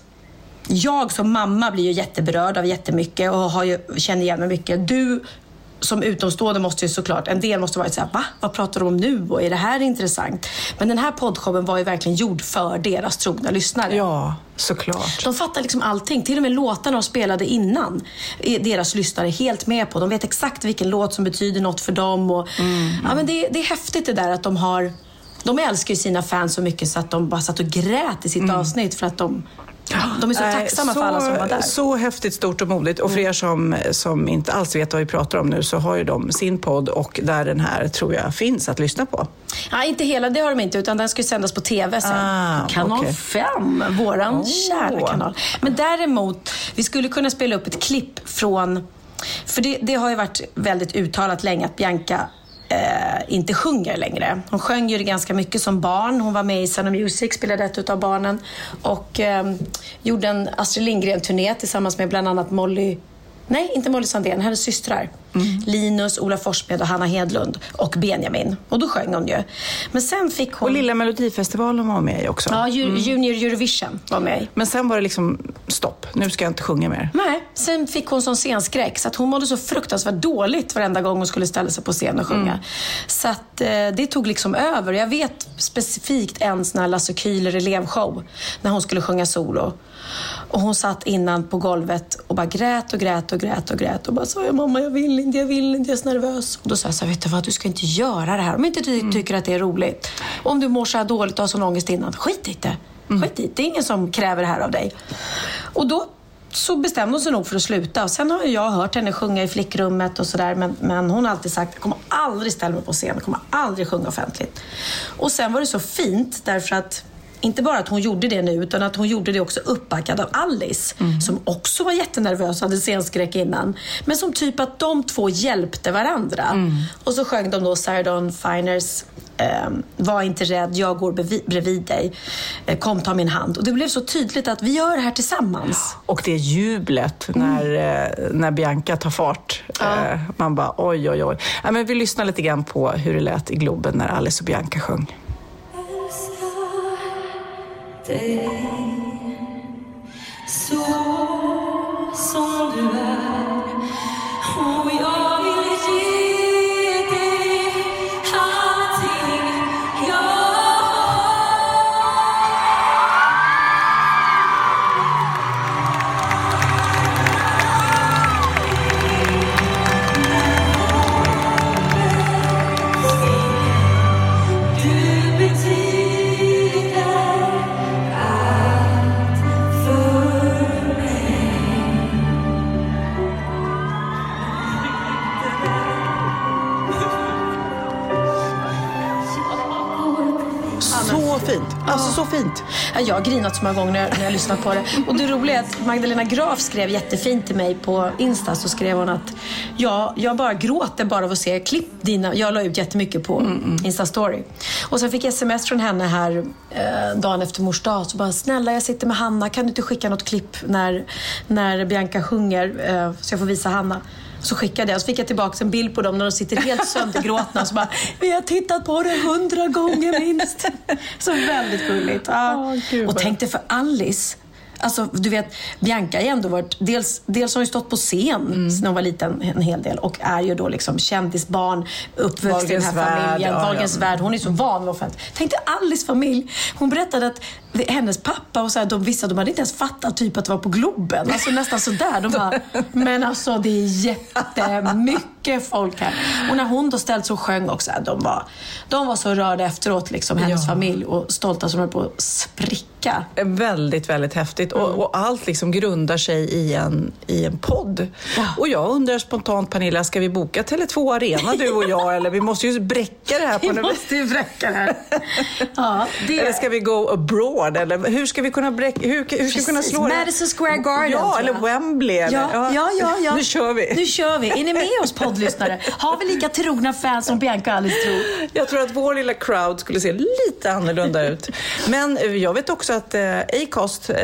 B: jag som mamma blir ju jätteberörd av jättemycket och har ju, känner igen mig mycket. Du som utomstående måste ju såklart, en del måste varit såhär, va? Vad pratar de om nu? Och är det här intressant? Men den här poddshowen var ju verkligen gjord för deras trogna lyssnare.
A: Ja, såklart.
B: De fattar liksom allting. Till och med låtarna de spelade innan är deras lyssnare helt med på. De vet exakt vilken låt som betyder något för dem. Och, ja, men det, det är häftigt det där att de har... De älskar ju sina fans så mycket så att de bara satt och grät i sitt avsnitt för att de, de är så
A: Nej,
B: tacksamma
A: så,
B: för alla som var där.
A: Så häftigt, stort och modigt. Och för er som, som inte alls vet vad vi pratar om nu så har ju de sin podd och där den här tror jag finns att lyssna på.
B: Ja, inte hela, det har de inte, utan den ska ju sändas på TV sen.
A: Ah,
B: kanal
A: okej.
B: 5, våran
A: Åh.
B: kära kanal. Men däremot, vi skulle kunna spela upp ett klipp från... För det, det har ju varit väldigt uttalat länge att Bianca eh, inte sjunger längre. Hon sjöng ju ganska mycket som barn. Hon var med i Sound of Music, spelade ett av barnen. Och eh, gjorde en Astrid Lindgren-turné tillsammans med bland annat Molly Nej, inte Molly Sandén, hennes systrar. Linus, Ola Forssmed och Hanna Hedlund. Och Benjamin. Och då sjöng hon ju. Men sen fick hon...
A: Och Lilla Melodifestivalen var med i också.
B: Ja, Ju- Junior Eurovision var med i.
A: Men sen var det liksom stopp, nu ska jag inte sjunga mer.
B: Nej, sen fick hon sån scenskräck så att hon mådde så fruktansvärt dåligt varenda gång hon skulle ställa sig på scen och sjunga. Så att eh, det tog liksom över. Jag vet specifikt en sån här Lasse Kühler elevshow när hon skulle sjunga solo. Och hon satt innan på golvet och bara grät och grät och grät och grät och bara sa "Ja, mamma jag vill inte, jag vill inte, jag är så nervös. Och då sa jag så här, vet du vad, du ska inte göra det här om inte du tycker att det är roligt. Och om du mår så här dåligt och har sån ångest innan, skit i det. Skit i det, det är ingen som kräver det här av dig. Och då så bestämde hon sig nog för att sluta. Och sen har jag hört henne sjunga i flickrummet och sådär. Men, men hon har alltid sagt, jag kommer aldrig ställa mig på scen, jag kommer aldrig sjunga offentligt. Och sen var det så fint därför att inte bara att hon gjorde det nu, utan att hon gjorde det också uppbackad av Alice, som också var jättenervös och hade scenskräck innan. Men som typ att de två hjälpte varandra. Och så sjöng de då Sarah Dawn Finers ehm, Var inte rädd, jag går bredvid dig. Eh, kom, ta min hand. Och det blev så tydligt att vi gör det här tillsammans.
A: Och det jublet när, eh, när Bianca tar fart. Eh, Man bara oj, oj, oj. Ja, men vi lyssnar lite grann på hur det lät i Globen när Alice och Bianca sjöng.
C: Dig så som
A: Alltså så fint.
B: Ja, Jag har grinat så många gånger när jag, när jag lyssnat på det. Och det roliga är att Magdalena Graf skrev jättefint till mig på Insta. Så skrev hon att ja, jag bara gråter bara av att se klipp dina. Jag la ut jättemycket på Insta-story. Och sen fick jag sms från henne här eh, dagen efter mors dag. Så bara, snälla jag sitter med Hanna. Kan du inte skicka något klipp när, när Bianca sjunger? Eh, så jag får visa Hanna. Så skickade jag, så fick jag tillbaka en bild på dem när de sitter helt söndergråtna och så bara, vi har tittat på det hundra gånger minst. Så väldigt gulligt. Ja.
A: Gud,
B: och tänk dig för Alice. Alltså, du vet, Bianca har ju ändå varit, dels, dels har hon stått på scen
A: Mm.
B: när hon var liten en hel del och är ju då liksom kändisbarn, uppväxt i den här familjen,
A: ja,
B: Wahlgrens
A: ja.
B: värld. Hon är så van vid offentligt. Tänk dig Alice familj. Hon berättade att hennes pappa och så här, de, vissa de hade inte ens fattat typ att det var på Globen. Alltså nästan sådär. De bara, <laughs> men alltså det är jättemycket folk här. Och när hon då ställt sig och sjöng också, de var, de var så rörda efteråt, liksom, hennes
A: Ja.
B: familj och stolta som höll på att spricka.
A: Väldigt, väldigt häftigt. Och, och allt liksom grundar sig i en, i en podd.
B: Ja.
A: Och jag undrar spontant, Pernilla, ska vi boka Tele2 Arena du och jag? Eller vi måste ju bräcka det här <laughs> på
B: Vi måste ju bräcka det här. <laughs> Ja, det
A: Eller ska vi go abroad? Eller hur ska vi kunna bräcka, hur, hur ska vi kunna slå det?
B: Madison Square Garden,
A: Ja, eller. Wembley. Eller,
B: Ja, ja, ja, ja. <laughs>
A: Nu kör vi.
B: Nu kör vi. Är ni med oss poddlyssnare? Har vi lika trogna fans som Bianca och Alice tror?
A: Jag tror att vår lilla crowd skulle se lite annorlunda ut. Men jag vet också att eh, Acast, eh,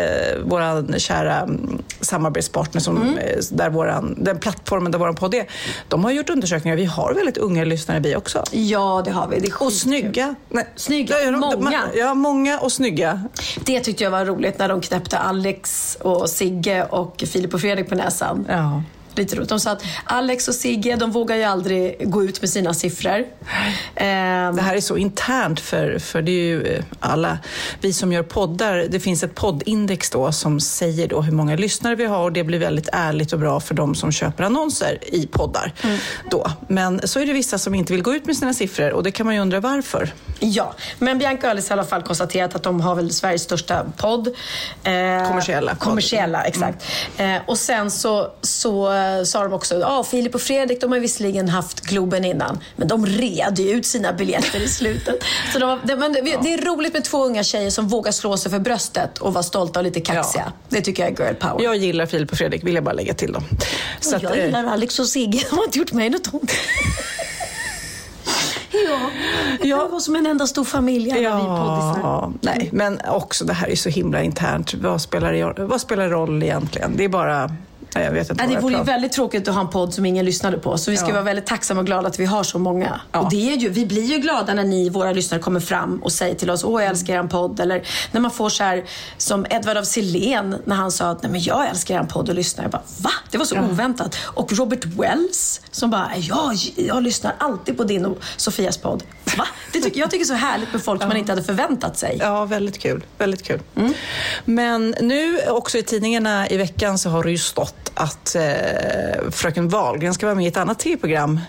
A: vår kära mm, samarbetspartner, som,
B: Mm.
A: eh, där våran, den plattformen där vår podd är, de har gjort undersökningar. Vi har väldigt unga lyssnare vi också.
B: Ja, det har vi. Det är
A: Och snygga. Nej,
B: Snygga.
A: Ja, de-
B: Många.
A: Ja, många och snygga.
B: Det tyckte jag var roligt när de knäppte Alex och Sigge och Filip och Fredrik på näsan.
A: Ja.
B: Lite roligt. De sa att Alex och Sigge, de vågar ju aldrig gå ut med sina siffror. Ehm,
A: Det här är så internt för, för det är ju eh, alla vi som gör poddar. Det finns ett poddindex då som säger då hur många lyssnare vi har och det blir väldigt ärligt och bra för de som köper annonser i poddar. Då. Men så är det vissa som inte vill gå ut med sina siffror och det kan man ju undra varför.
B: Ja, men Bianca och Alice har i alla fall konstaterat att de har väl Sveriges största podd. Eh,
A: Kommersiella.
B: Kommersiella, exakt. Eh, och sen så, så eh, sa de också, ja Filip och Fredrik de har visserligen haft Globen innan, men de red ju ut sina biljetter i slutet. <laughs> Så de, det, men det, det är roligt med två unga tjejer som vågar slå sig för bröstet och vara stolta och lite kaxiga.
A: Ja.
B: Det tycker jag är girl power.
A: Jag gillar Filip och Fredrik, vill jag bara lägga till dem. Så
B: och
A: att,
B: jag
A: eh,
B: gillar Alex och Sigge, de har inte gjort mig något ont. <laughs> ja, det
A: Ja.
B: var som en enda stor familj alla vi poddisar.
A: Ja, nej, men också det här är så himla internt. Vad spelar det, vad spelar roll egentligen? Det är bara... Nej, jag vet inte
B: det vore ju väldigt tråkigt att ha en podd som ingen lyssnade på. Så vi ska
A: Ja.
B: vara väldigt tacksamma och glada att vi har så många.
A: Ja.
B: Och det är ju, vi blir ju glada när ni, våra lyssnare, kommer fram och säger till oss Åh, jag älskar er podd. Eller när man får så här, som Edvard av Silén, när han sa att Nej, men jag älskar er podd och lyssnar. Jag bara, va? Det var så oväntat. Och Robert Wells som bara, ja, jag lyssnar alltid på din och Sofias podd. Va? Det tycker, jag tycker så härligt med folk som man inte hade förväntat sig.
A: Ja, väldigt kul. Väldigt kul.
B: Mm.
A: Men nu också i tidningarna i veckan så har det ju stått att eh, fröken Wahlgren ska vara med i ett annat tv-program.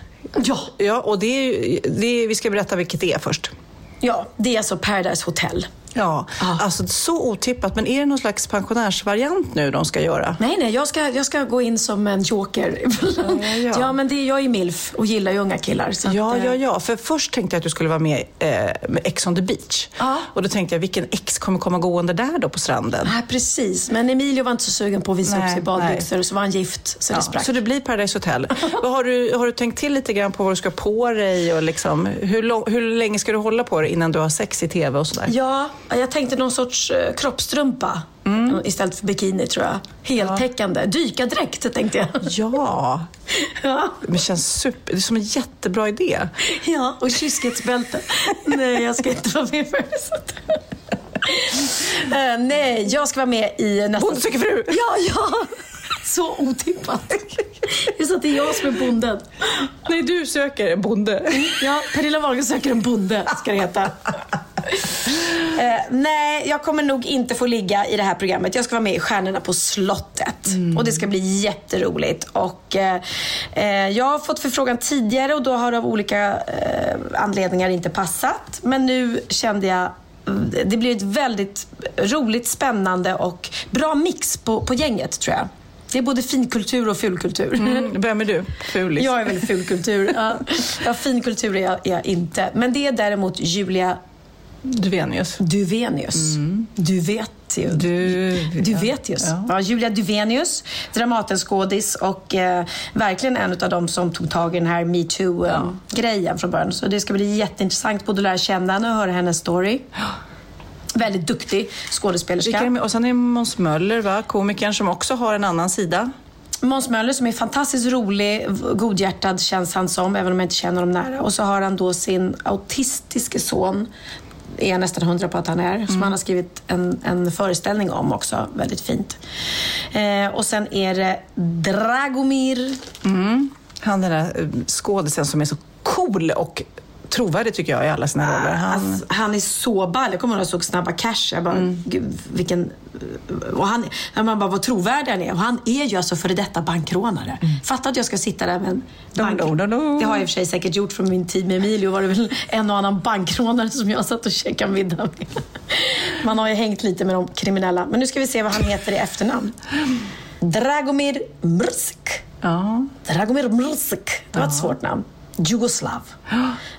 B: Ja.
A: Ja, och det är, det är, vi ska berätta vilket det är först.
B: ja, det är alltså Paradise Hotel.
A: Ja, alltså så otippat. Men är det någon slags pensionärsvariant nu de ska göra?
B: Nej, nej, jag ska, jag ska gå in som en joker.
A: Ja, ja.
B: ja, <laughs> men det, jag är milf och gillar ju unga killar.
A: Ja,
B: att, eh,
A: ja, ja. För först tänkte jag att du skulle vara med eh, med Ex on the beach.
B: Ja.
A: Och då tänkte jag, vilken ex kommer komma gående där då på stranden?
B: Nej, precis. Men Emilio var inte så sugen på att visa upp
A: Nej,
B: sig i badbyxor, så var han gift, så det
A: Ja,
B: sprack.
A: så det blir Paradise Hotel. <laughs> Har, du, har du tänkt till lite grann på vad du ska på dig? Och liksom, hur, lång, hur länge ska du hålla på dig innan du har sex i tv och sådär?
B: Ja, jag tänkte någon sorts eh, kroppstrumpa
A: Mm.
B: istället för bikini, tror jag. Heltäckande. Dykardräkt, tänkte jag.
A: Ja, <laughs>
B: ja.
A: men känns super. Det är som en jättebra idé.
B: ja, och kyskhetsbälte. <laughs> nej, jag ska inte vara med för det. Uh, nej, jag ska vara med i nästa...
A: Bonde söker fru!
B: Ja, ja! Så otippat. Det är så att det är jag som är bonden.
A: Nej, du söker en bonde.
B: Ja, Pernilla Wahlgren söker en bonde, ska det heta. Eh, nej, jag kommer nog inte få ligga i det här programmet. Jag ska vara med i Stjärnorna på slottet. Och det ska bli jätteroligt. Och, eh, eh, jag har fått förfrågan tidigare och då har det av olika eh, anledningar inte passat. Men nu kände jag mm, det blir ett väldigt roligt, spännande och bra mix på, på gänget tror jag. Det är både finkultur och fulkultur.
A: Mm, vem är du? Fulis.
B: Jag är väl fulkultur. Ja. Ja, finkultur är jag, är jag inte. Men det är däremot Julia
A: Duvenius.
B: Duvenius. Du vet ju.
A: Mm. Du-
B: du
A: ja.
B: vet just.
A: Ja.
B: Ja. Julia Duvenius, Dramatenskådis och eh, verkligen en av dem som tog tag i den här metoo-grejen från början. Så det ska bli jätteintressant både att lära känna henne och höra hennes story. Väldigt duktig
A: Vilka
B: skådespelerska.
A: med? Och sen är det Måns Möller, va? komikern som också har en annan sida.
B: Måns Möller som är fantastiskt rolig, godhjärtad känns han som, även om jag inte känner honom nära. Och så har han då sin autistiske son, är jag nästan hundra på att han är, som han har skrivit en, en föreställning om också, väldigt fint. Eh, och sen är det Dragomir.
A: Han den där eh, skådisen som är så cool och trovärdig tycker jag i alla sina roller. Han,
B: Alltså, han är så ball. Jag kommer ihåg när jag såg Snabba Cash. Jag bara,
A: Mm.
B: gud, vilken... Och han, man bara, vad trovärdig han är. Och han är ju alltså före detta bankrånare. Fatta att jag ska sitta där med en bank...
A: Mm. Do, do, do.
B: Det har jag i och för sig säkert gjort från min tid med Emilio. Var det väl en och annan bankrånare som jag satt och käkade middag med. Man har ju hängt lite med de kriminella. Men nu ska vi se vad han heter i efternamn. Dragomir Mrsk.
A: ja.
B: Dragomir Mrsk. Det var ett svårt namn. Jugoslav.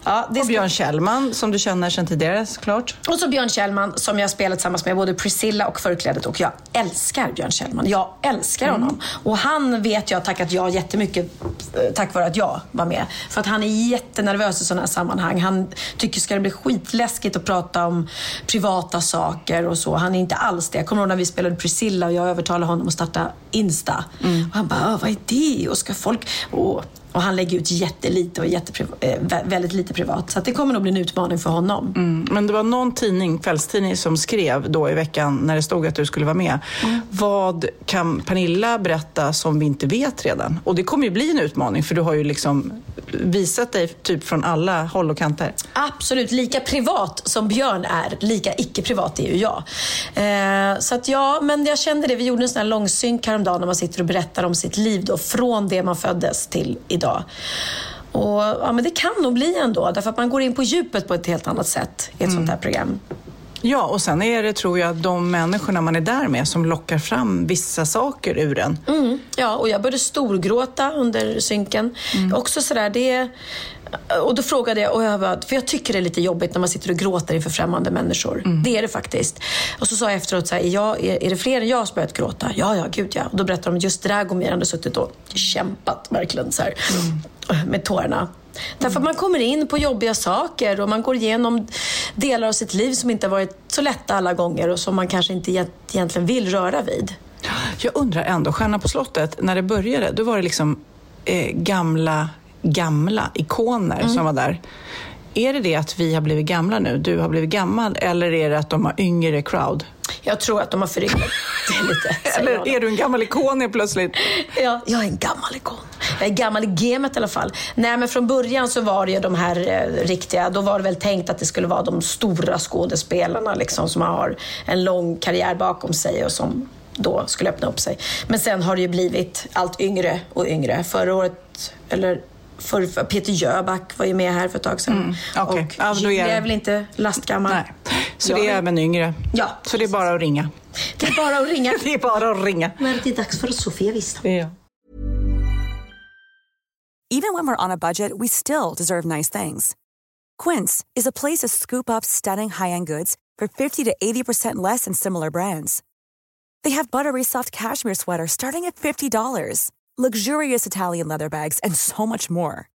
B: Ja, det
A: Och Björn Kjellman som du känner sedan tidigare såklart.
B: och så Björn Kjellman som jag spelat tillsammans med både Priscilla och Förklädet och jag älskar Björn Kjellman. Jag älskar honom. Och han vet jag tackat ja jättemycket eh, tack vare att jag var med. För att han är jättenervös i sådana här sammanhang. Han tycker ska det bli skitläskigt att prata om privata saker och så. Han är inte alls det. Jag kommer ihåg när vi spelade Priscilla och jag övertalade honom att starta Insta. Och han bara, "Ah, vad är det? Och ska folk... Och, och han lägger ut jättelite och jättepriv- eh, vä- väldigt lite privat. Så att det kommer nog bli en utmaning för honom.
A: Mm. Men det var någon tidning, kvällstidning, som skrev då i veckan när det stod att du skulle vara med. Vad kan Pernilla berätta som vi inte vet redan? Och det kommer ju bli en utmaning för du har ju liksom visat dig typ från alla håll och kanter.
B: Absolut, lika privat som Björn är, lika icke-privat är ju jag. Eh, så att ja, men jag kände det. Vi gjorde en sån här långsynk häromdagen när man sitter och berättar om sitt liv då, från det man föddes till idag. Och ja, men det kan nog bli ändå, därför att man går in på djupet på ett helt annat sätt i ett sånt här program.
A: Ja, och sen är det tror jag de människorna man är där med som lockar fram vissa saker ur en.
B: Mm, ja, och jag började storgråta under synken. Också sådär, det... Och då frågade jag, och jag bara, för jag tycker det är lite jobbigt när man sitter och gråter inför främmande människor. Det är det faktiskt. Och så sa jag efteråt, så här, är, jag, är, är det fler än jag som börjat gråta? Ja, ja, gud ja. Och då berättade de att just Dragomir hade suttit och kämpat verkligen så här, med tårarna. Därför att man kommer in på jobbiga saker och man går igenom delar av sitt liv som inte har varit så lätta alla gånger och som man kanske inte egent- egentligen vill röra vid.
A: Jag undrar ändå, Stjärna på slottet, när det började, då var det liksom eh, gamla, gamla ikoner som var där. Är det det att vi har blivit gamla nu, du har blivit gammal, eller är det att de har yngre crowd?
B: Jag tror att de har förryckt det lite. <laughs>
A: Eller är du en gammal ikon helt plötsligt?
B: Ja, jag är en gammal ikon. Jag är gammal i gamet i alla fall. Nej, men från början så var det ju de här eh, riktiga, då var det väl tänkt att det skulle vara de stora skådespelarna liksom, som har en lång karriär bakom sig och som då skulle öppna upp sig. Men sen har det ju blivit allt yngre och yngre. Förra året, eller för, för Peter Jöback var ju med här för ett tag sedan. Och
A: Ja, då är
B: Julia
A: det-
B: är väl inte lastgammal.
A: Nej. Så det är även yngre?
B: Ja.
A: Så det är bara att ringa?
B: Det är bara att ringa. <laughs>
A: Det är bara att ringa.
B: När det är dags för Sofia Wistam.
A: Ja.
D: Even when we're on a budget, we still deserve nice things. Quince is a place to scoop up stunning high-end goods for 50 to 80% less than similar brands. They have buttery soft cashmere sweaters starting at $50, luxurious Italian leather bags, and so much more.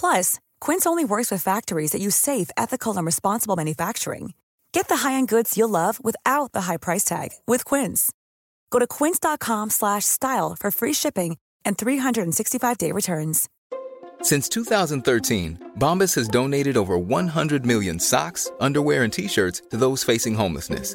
D: Plus, Quince only works with factories that use safe, ethical, and responsible manufacturing. Get the high-end goods you'll love without the high price tag with Quince. Go to quince.com slash style for free shipping and 365-day returns.
E: Since 2013, Bombas has donated over 100 million socks, underwear, and t shirts to those facing homelessness.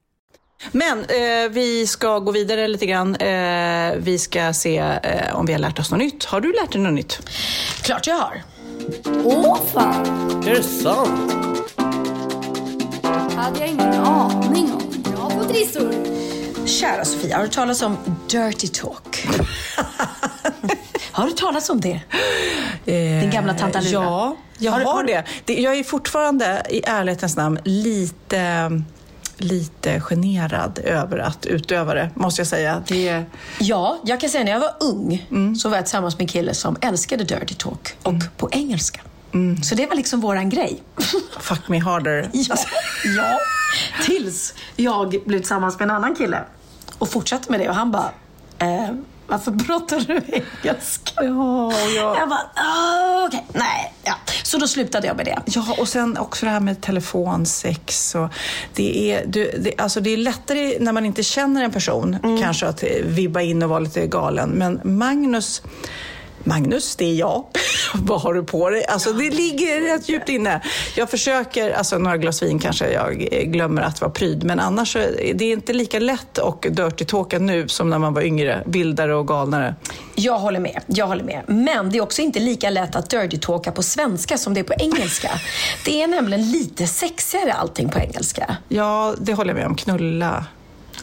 A: Men eh, vi ska gå vidare lite grann. Eh, vi ska se eh, om vi har lärt oss något nytt. Har du lärt dig något nytt?
B: Klart jag har.
F: Åh fan!
G: Är det sant?
F: hade jag ingen aning om. Bra på trissor.
B: Kära Sofia, har du talat om dirty talk? <laughs> har du talat om det? Din gamla tantalura?
A: Ja, jag
B: Har
A: har,
B: du- har du-
A: det. det. Jag är fortfarande, i ärlighetens namn, lite lite generad över att utöva det, måste jag säga. Det,
B: Ja, jag kan säga när jag var ung så var jag tillsammans med en kille som älskade dirty talk och på engelska. Så det var liksom våran grej.
A: fuck me harder. <laughs>
B: Ja, ja. Tills jag blev tillsammans med en annan kille och fortsatte med det och han bara, eh, varför pratar du engelska?
A: Ja, ja.
B: Jag bara, "Ah, okej, nej. Ja. Så då slutade jag med det.
A: Ja, och sen också det här med telefonsex. Och det, är, du, det, alltså det är lättare när man inte känner en person kanske att vibba in och vara lite galen. Men Magnus Magnus, det är jag. <laughs> Vad har du på dig? Alltså det ligger rätt djupt inne. Jag försöker, alltså några glas vin kanske jag glömmer att vara pryd, men annars så är det inte lika lätt och dirty talka nu som när man var yngre, vildare och galnare.
B: Jag håller med. Jag håller med. Men det är också inte lika lätt att dirty talka på svenska som det är på engelska. <laughs> Det är nämligen lite sexigare allting på engelska.
A: Ja, det håller jag med om. Knulla.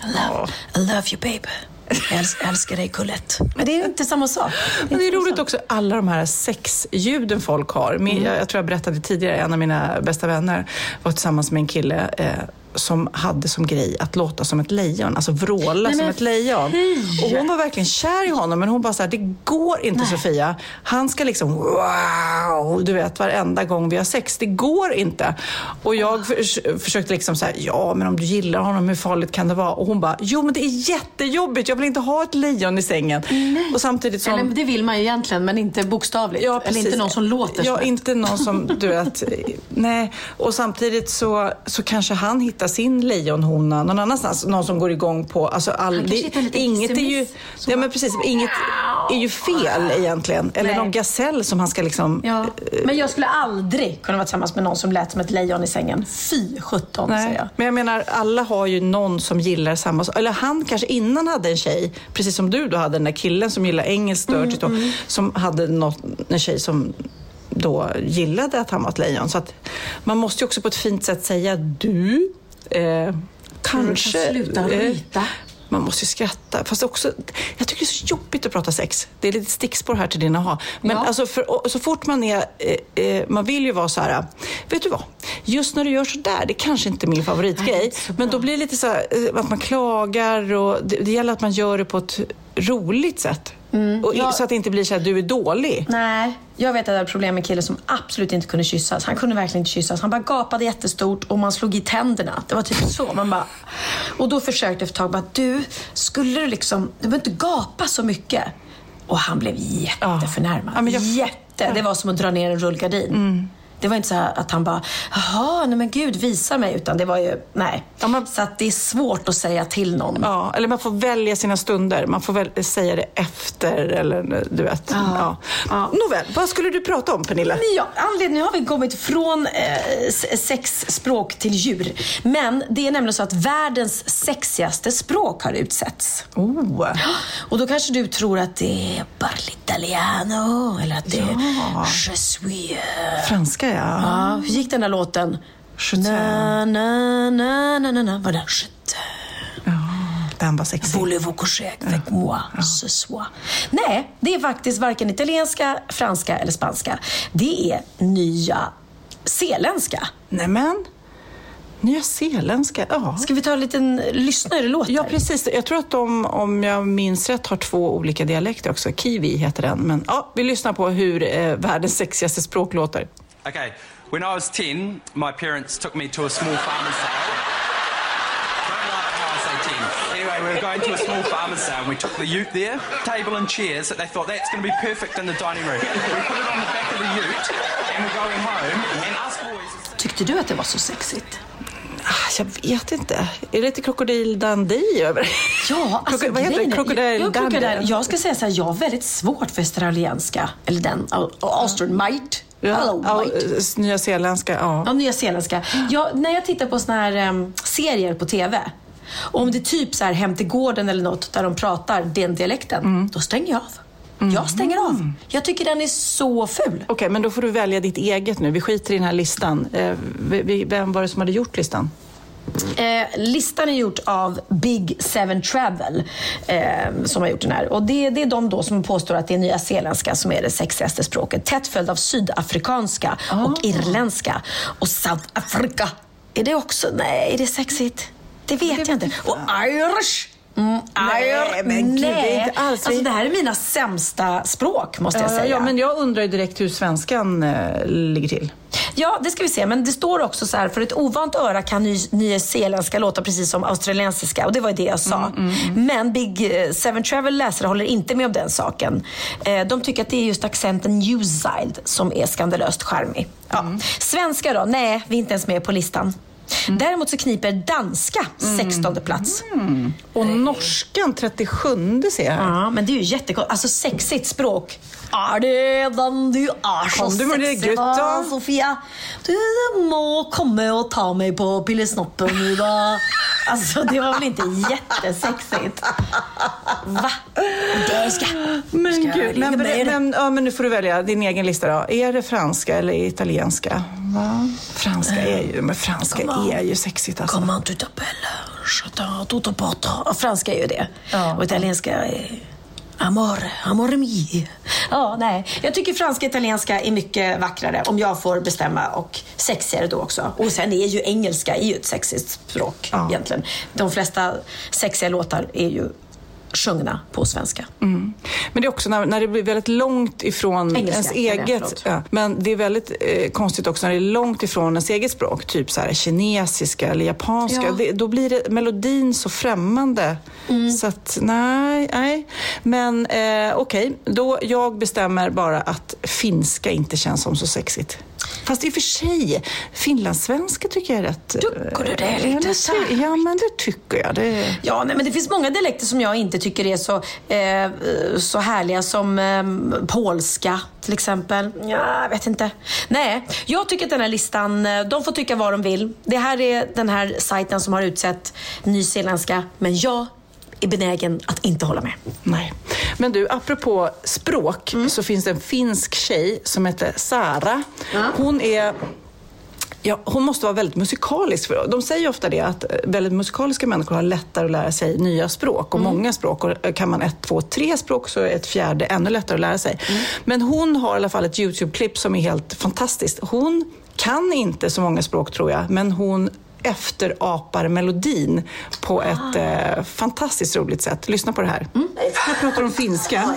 B: I love, I love you babe. Jag äls- älskar dig Colette. Men det är inte samma sak.
A: Men det är
B: inte samma
A: roligt
B: sak.
A: också, alla de här sexljuden folk har. Min, jag, jag tror jag berättade tidigare, en av mina bästa vänner var tillsammans med en kille eh, som hade som grej att låta som ett lejon, alltså vråla
B: Nej,
A: som ett lejon.
B: fy!
A: Och hon var verkligen kär i honom, men hon bara så här, det går inte Sofia. Han ska liksom wow, du vet varenda gång vi har sex. Det går inte. Och jag förs- försökte liksom säga, ja men om du gillar honom, hur farligt kan det vara? Och hon bara, jo men det är jättejobbigt, jag vill inte ha ett lejon i sängen. Och samtidigt som...
G: Eller det vill man ju egentligen, men inte bokstavligt.
A: Ja,
G: Eller inte någon som låter
A: Ja, inte någon som, du vet, <laughs> nej. Och samtidigt så, så kanske han hittar sin lejonhona någon annanstans. Någon som går igång på, alltså all, det, inget är ju, ja men precis, inget är ju fel egentligen. Eller
B: Nej.
A: någon gasell som han ska liksom,
B: Ja. Men jag skulle aldrig kunna vara tillsammans med någon som lät som ett lejon i sängen. Fy sjutton, säger jag.
A: men jag menar alla har ju någon som gillar samma. Eller han kanske innan hade en tjej, precis som du då hade den där killen som gillar engelskt dirty talk, som hade något, en tjej som då gillade att han var ett lejon. Så att man måste ju också på ett fint sätt säga du, eh, kanske...
G: kan sluta
A: eh,
G: ryta?
A: man måste ju skratta. Fast också, jag tycker det är så jobbigt att prata sex. Det är lite stickspår här till din aha. Men
G: Ja.
A: alltså för, så fort man är, eh, eh, man vill ju vara så här, vet du vad? Just när du gör så där, det kanske inte är min favoritgrej. Men då blir det lite så här, eh, att man klagar och det, det gäller att man gör det på ett roligt sätt. Och, i-
B: Ja.
A: Så att det inte blir så här, du är dålig.
B: Nej, jag vet att jag hade problem med en kille som absolut inte kunde kyssas. Han kunde verkligen inte kyssas. Han bara gapade jättestort och man slog i tänderna. Det var typ så. Man bara... Och då försökte jag för ett tag bara, du, skulle du liksom, du behöver inte gapa så mycket. Och han blev jätteförnärmad.
A: Ja, jag-
B: Jätte. Det var som att dra ner en rullgardin. Det var inte så här att han bara, jaha, nej men gud, visa mig. Utan det var ju, nej.
A: Ja, men-
B: Så att det är svårt att säga till någon.
A: Ja, eller man får välja sina stunder. Man får väl säga det efter eller du vet. Ja.
B: Ja.
A: Nåväl, vad skulle du prata om Pernilla?
B: Ja, anledningen har vi kommit från eh, s- sex språk till djur. Men det är nämligen så att världens sexigaste språk har utsetts.
A: Oh.
B: Och då kanske du tror att det är parli italiano eller att det är je suis. euh.
A: Franska ja.
B: Ja, hur gick den där låten? Na, na, na, na, na, na. Det? Je t'aime.
A: Den var sexig.
B: Voulez-vous coucher avec moi ce soir? Nej, det är faktiskt varken italienska, franska eller spanska. Det är nya zeeländska.
A: Nämen. Nya zeeländska, ja.
B: Ska vi ta en liten lyssna hur det låter?
A: Ja, precis. Jag tror att de, om jag minns rätt, har två olika dialekter också. Kiwi heter den. Men ja, vi lyssnar på hur eh, världens sexigaste språk låter.
H: Okay, when I was 10, my parents took me to a small farmer's sale. Don't laugh how I say 10. Anyway, we were going to a small farmer's sale and we took the ute there, table and chairs that they thought that's going to be perfect in the dining room. We put it on the back of the ute and we're going home and us boys...
G: Tyckte du att det var så sexigt?
A: Ah, Jag vet inte. Är det lite krokodil Dundee över det?
B: Ja, <laughs> alltså
A: Kroko- vad heter det? Krokodil
B: ja, krokodil.
A: Dundee?
B: Jag ska säga så här, jag har väldigt svårt för australienska. Eller den, au- Australian mite. Hello,
A: ja,
B: mite.
A: eh, Nya zeeländska, ja.
B: Ja, nyzeeländska. Jag, när jag tittar på såna här em, serier på TV. Om det är typ så här Hem till gården eller något där de pratar den dialekten,
A: Mm.
B: då stänger jag av. Jag stänger av. Jag tycker den är så ful.
A: Okej, men då får du välja ditt eget nu. Vi skiter i den här listan. Eh, Vem var det som hade gjort listan?
B: Eh, listan är gjord av Big Seven Travel eh, som har gjort den här. Och det, det är de då som påstår att det är nya zeeländska som är det sexigaste språket. Tätt följd av sydafrikanska och irländska. Och South Africa. Är det också? Nej, är det sexigt? Det vet jag inte. Och Irish. Mm,
A: Nej, men gud, det är inte alls-
B: Alltså, det här är mina sämsta språk, måste jag
A: Ja,
B: säga.
A: ja, men jag undrar ju direkt hur svenskan eh, ligger till.
B: Ja, det ska vi se. Men det står också så här, för ett ovant öra kan ny, nyzeeländska låta precis som australiensiska. Och det var ju det jag sa. Men Big eh, Seven Travel läsare håller inte med om den saken. Eh, De tycker att det är just accenten Newside som är skandalöst charmig. Ja. Svenska då? Nej, vi är inte ens med på listan. Däremot så kniper danska 16 plats.
A: Och norskan 37 ser jag.
B: Ja, men det är ju jättekonstigt. Alltså sexigt språk. Är det den du är så
A: du gutta?
B: va, Sofia? Du må komma och ta mig på pillesnoppen nu då. Alltså det var väl inte jättesexigt? Va? Det ska...
A: Men
B: ska
A: gud, men, men, ja, men nu får du välja din egen lista då. Är det franska eller italienska? Va? Franska är ju, men franska
B: Comment-
A: är ju sexigt alltså.
B: Comment tu t'appelles? Franska är ju det.
A: Ja.
B: Och italienska är... Amore, amore mi. Ja, nej. Jag tycker franska och italienska är mycket vackrare om jag får bestämma och sexigare då också. Och sen är ju engelska är ju ett sexigt språk
A: Ja.
B: egentligen. De flesta sexiga låtar är ju sjungna på svenska.
A: Men det är också när, när det blir väldigt långt ifrån
B: Engelska,
A: ens eget...
B: förlåt.
A: Ja, men det är väldigt eh, konstigt också när det är långt ifrån ens eget språk. Typ så här kinesiska eller japanska.
B: Ja.
A: Det, då blir det, melodin så främmande.
B: Mm.
A: Så att, nej, nej. Men eh, okej, då jag bestämmer bara att finska inte känns som så sexigt. Fast i och för sig, finlandssvenska tycker jag är rätt... eh,
B: Tycker du det är
A: ja,
B: lite särskilt?
A: Ja, men det tycker jag. Det,
B: Ja, nej, men det finns många dialekter som jag inte tycker är så, eh, så härliga som eh, polska till exempel. Ja, jag vet inte. Nej, jag tycker att den här listan, eh, de får tycka vad de vill. Det här är den här sajten som har utsett nyzeeländska, men jag är benägen att inte hålla med.
A: Nej. Men du, apropå språk så finns det en finsk tjej som heter Sara. Hon är Ja, hon måste vara väldigt musikalisk. För de säger ofta det att eh, väldigt musikaliska människor har lättare att lära sig nya språk och många språk. Och eh, kan man ett, två, tre språk så är ett fjärde ännu lättare att lära sig. Men hon har i alla fall ett YouTube-klipp som är helt fantastiskt. Hon kan inte så många språk tror jag, men hon efterapar melodin på ett eh, fantastiskt roligt sätt. Lyssna på det här. Här pratar de finska.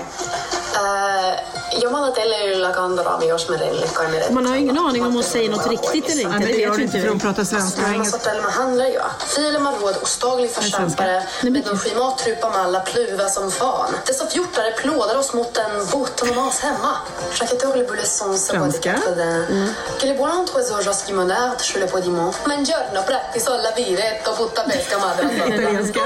I: Jumala teille kantoraami, jos me rellekkaan meret.
B: Man har ju ingen aning om hon säger något riktigt eller inte.
A: Det
B: vet ju
A: inte för hon pratar svenska och engelska.
I: Sortelma handlar ju. Filemar råd ostaglig förkämpare med en skimat med alla pluva som fan. Dessa fjortare plådar oss mot en botonomas hemma. Chaketorle bulle son se
A: Franska.
I: Che le buone oiseaux jos limonade, je le po dimon. Men giorno pratico alla viret och putta pesca madre.
A: Italienska.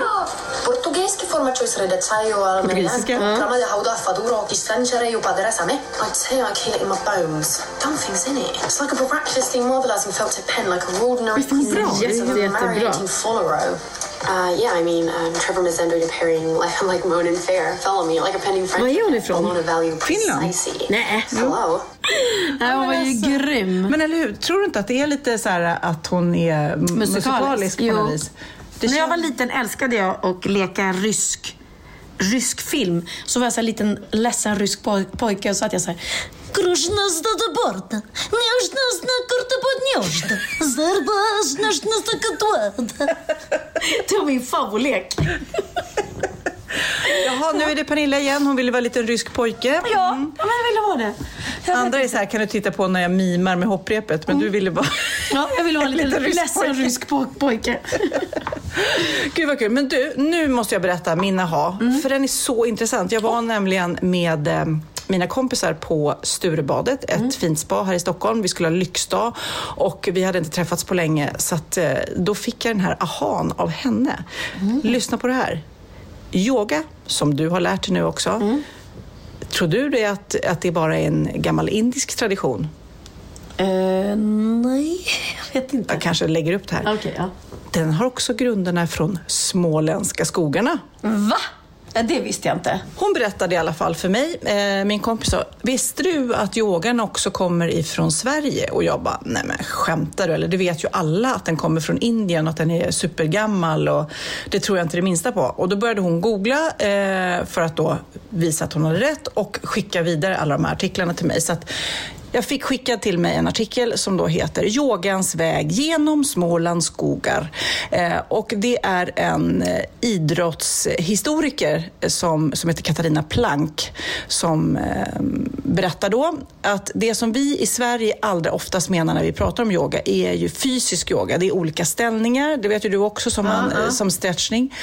I: Portugesiski formaggiois redacciaio al
A: Portugisiska.
I: Trama de hauda faduro och istanchere ju padera same. I'd say I kill it in my bones. Something's in it. It's like a practicing modelizing felt pen like a of marinating follow Uh, yeah, I mean, um, Trevor Mazendo appearing <laughs> like, like Monin Fair. Follow me, like a pending friend.
B: Var är hon ifrån?
A: Finland?
B: Nej.
I: Hello. <laughs>
B: Nej, hon var ju grym.
A: Men eller hur, tror du inte att det är lite så här att hon är m- musikalisk, på något vis?
B: När jag var liten älskade jag att leka rysk, rysk film. Så var jag så här liten ledsen rysk poj- pojke och så att jag så här Krushnasta do borta, njösnasta korta på njösta, zarbasnasta katwada. Det var min favoritlek.
A: Jaha, nu är det Pernilla igen. Hon ville vara en liten rysk pojke.
B: Ja, ja men jag ville vara det. Jag
A: Andra är så här, kan du titta på när jag mimar med hopprepet? Men du ville bara...
B: Ja, jag ville vara en <laughs> liten
A: Liten rysk
B: ledsen
A: pojke.
B: rysk po- pojke. <laughs>
A: Gud vad kul. Men du, nu måste jag berätta min aha. För den är så intressant. Jag var nämligen med eh, mina kompisar på Sturebadet, ett fint spa här i Stockholm. Vi skulle ha lyxdag och vi hade inte träffats på länge. Så att, eh, då fick jag den här ahan av henne. Lyssna på det här. Yoga, som du har lärt dig nu också. Tror du det att, att det bara är en gammal indisk tradition?
B: Eh, nej, jag vet inte.
A: Jag kanske lägger upp det här.
B: Okej, ja.
A: Den har också grunderna från småländska skogarna.
B: Va? Ja, det visste jag inte.
A: Hon berättade i alla fall för mig, eh, min kompis sa, visste du att yogan också kommer ifrån Sverige? Och jag bara, nej men skämtar du? Eller det vet ju alla att den kommer från Indien och att den är supergammal och det tror jag inte det minsta på. Och då började hon googla eh, för att då visa att hon hade rätt och skicka vidare alla de här artiklarna till mig. Så att jag fick skickad till mig en artikel som då heter Yogans väg genom Smålands skogar. Eh, och det är en eh, idrottshistoriker som, som heter Katarina Plank som eh, berättar då att det som vi i Sverige allra oftast menar när vi pratar om yoga är ju fysisk yoga. Det är olika ställningar, det vet ju du också som, man, eh, som stretchning.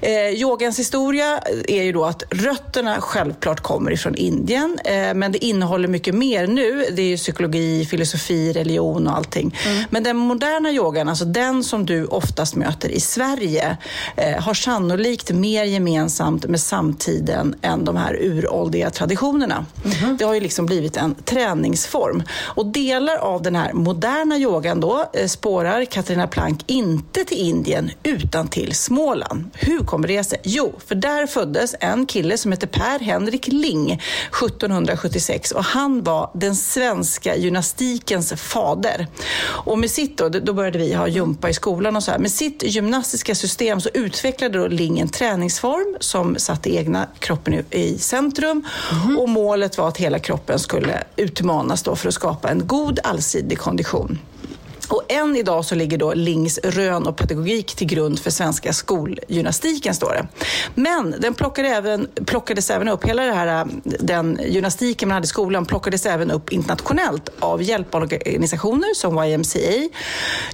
A: Eh, yogans historia är ju då att rötterna självklart kommer ifrån Indien, eh, men det innehåller mycket mer nu. Det det är ju psykologi, filosofi, religion och allting. Men den moderna yogan, alltså den som du oftast möter i Sverige, eh, har sannolikt mer gemensamt med samtiden än de här uråldriga traditionerna. Det har ju liksom blivit en träningsform. Och delar av den här moderna yogan då eh, spårar Katarina Plank inte till Indien utan till Småland. Hur kommer det sig? Jo, för där föddes en kille som heter Per Henrik Ling 1776 och han var den svenska gymnastikens fader. Och med sitt då, då började vi ha jumpa i skolan och så här. Med sitt gymnastiska system så utvecklade då Ling en träningsform som satte egna kroppen i- centrum och målet var att hela kroppen skulle utmanas då för att skapa en god allsidig kondition. Och än idag så ligger då Lings rön och pedagogik till grund för svenska skolgymnastiken, står det. Men den plockade även, plockades även upp, hela det här, den gymnastiken man hade i skolan plockades även upp internationellt av hjälporganisationer som YMCA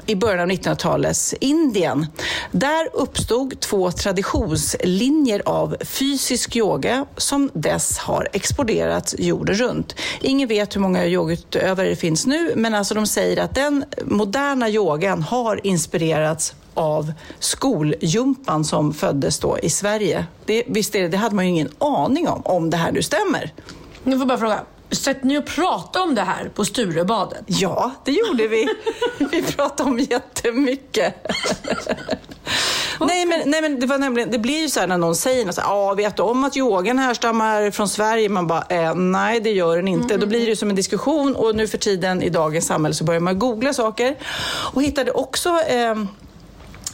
A: i början av 1900-talets Indien. Där uppstod två traditionslinjer av fysisk yoga som dess har exporterats jorden runt. Ingen vet hur många yogautövare det finns nu, men alltså de säger att den moderna yogan har inspirerats av skoljumpan som föddes då i Sverige. Det, visst är det, det hade man ju ingen aning om, om det här nu stämmer.
B: Nu får jag bara fråga. Sätter ni och pratar om det här på Sturebadet?
A: Ja, det gjorde vi. <laughs> Vi pratade om jättemycket. <laughs> Nej men, nej men det var nämligen, det blir ju så här när någon säger något ah, vet du om att yogan härstammar från Sverige? Man bara, eh, nej det gör den inte. Då blir det som en diskussion och nu för tiden i dagens samhälle så börjar man googla saker och hittade också Eh,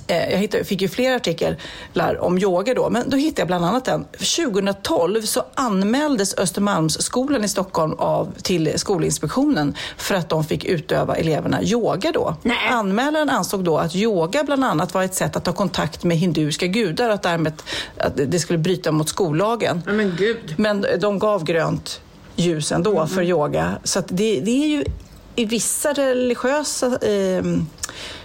A: Jag hittade, fick ju flera artiklar om yoga då, men då hittade jag bland annat en. 2012 så anmäldes Östermalmsskolan i Stockholm av, till Skolinspektionen för att de fick utöva eleverna yoga då. Anmälaren ansåg då att yoga bland annat var ett sätt att ta kontakt med hinduiska gudar och att därmed att det skulle bryta mot skollagen.
B: Men gud.
A: Men de gav grönt ljus ändå för yoga. Så det, det är ju i vissa religiösa eh,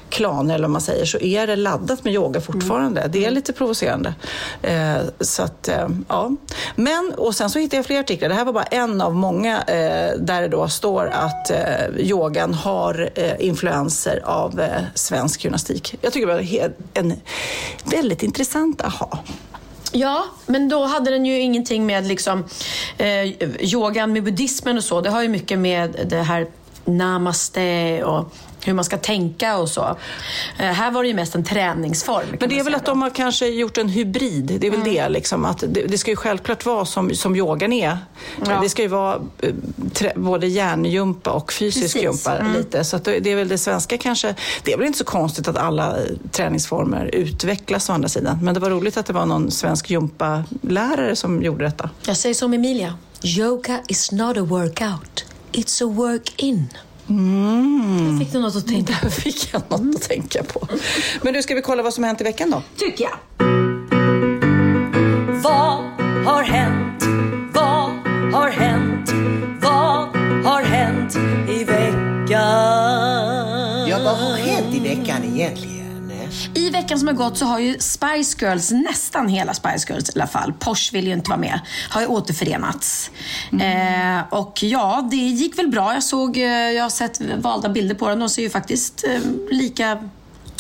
A: klaner, eller vad man säger, så är det laddat med yoga fortfarande. Det är lite provocerande. Eh, så att, eh, ja. Men, och sen så hittade jag fler artiklar. Det här var bara en av många eh, där det då står att eh, yogan har eh, influenser av eh, svensk gymnastik. Jag tycker det var en väldigt intressant aha.
B: Ja, men då hade den ju ingenting med liksom, eh, yogan med buddhismen och så. Det har ju mycket med det här namaste och hur man ska tänka och så. Eh, här var det ju mest en träningsform.
A: Men det är väl att de har kanske gjort en hybrid. Det är väl det. Liksom, att det, det ska ju självklart vara som, som yogan är.
B: Ja.
A: Det ska ju vara eh, trä, både hjärngympa och fysisk
B: Precis.
A: gympa.
B: Mm.
A: lite. Så det är väl det svenska kanske. Det är väl inte så konstigt att alla eh, träningsformer utvecklas å andra sidan. Men det var roligt att det var någon svensk gympalärare som gjorde detta.
B: Jag säger som Emilia. Yoga is not a workout. It's a work-in.
A: Mm.
B: Där fick du något att tänka
A: på. Där fick jag något att tänka på. Men du, ska vi kolla vad som har hänt i veckan då?
B: Tycker jag.
C: Vad har hänt? Vad har hänt? Vad har hänt i veckan?
J: Ja, vad har hänt i veckan egentligen?
B: I veckan som har gått så har ju Spice Girls, nästan hela Spice Girls i alla fall, Porsche vill ju inte vara med, har ju återförenats. Eh, och ja, det gick väl bra. Jag såg, eh, jag har sett valda bilder på dem. De ser ju faktiskt eh, lika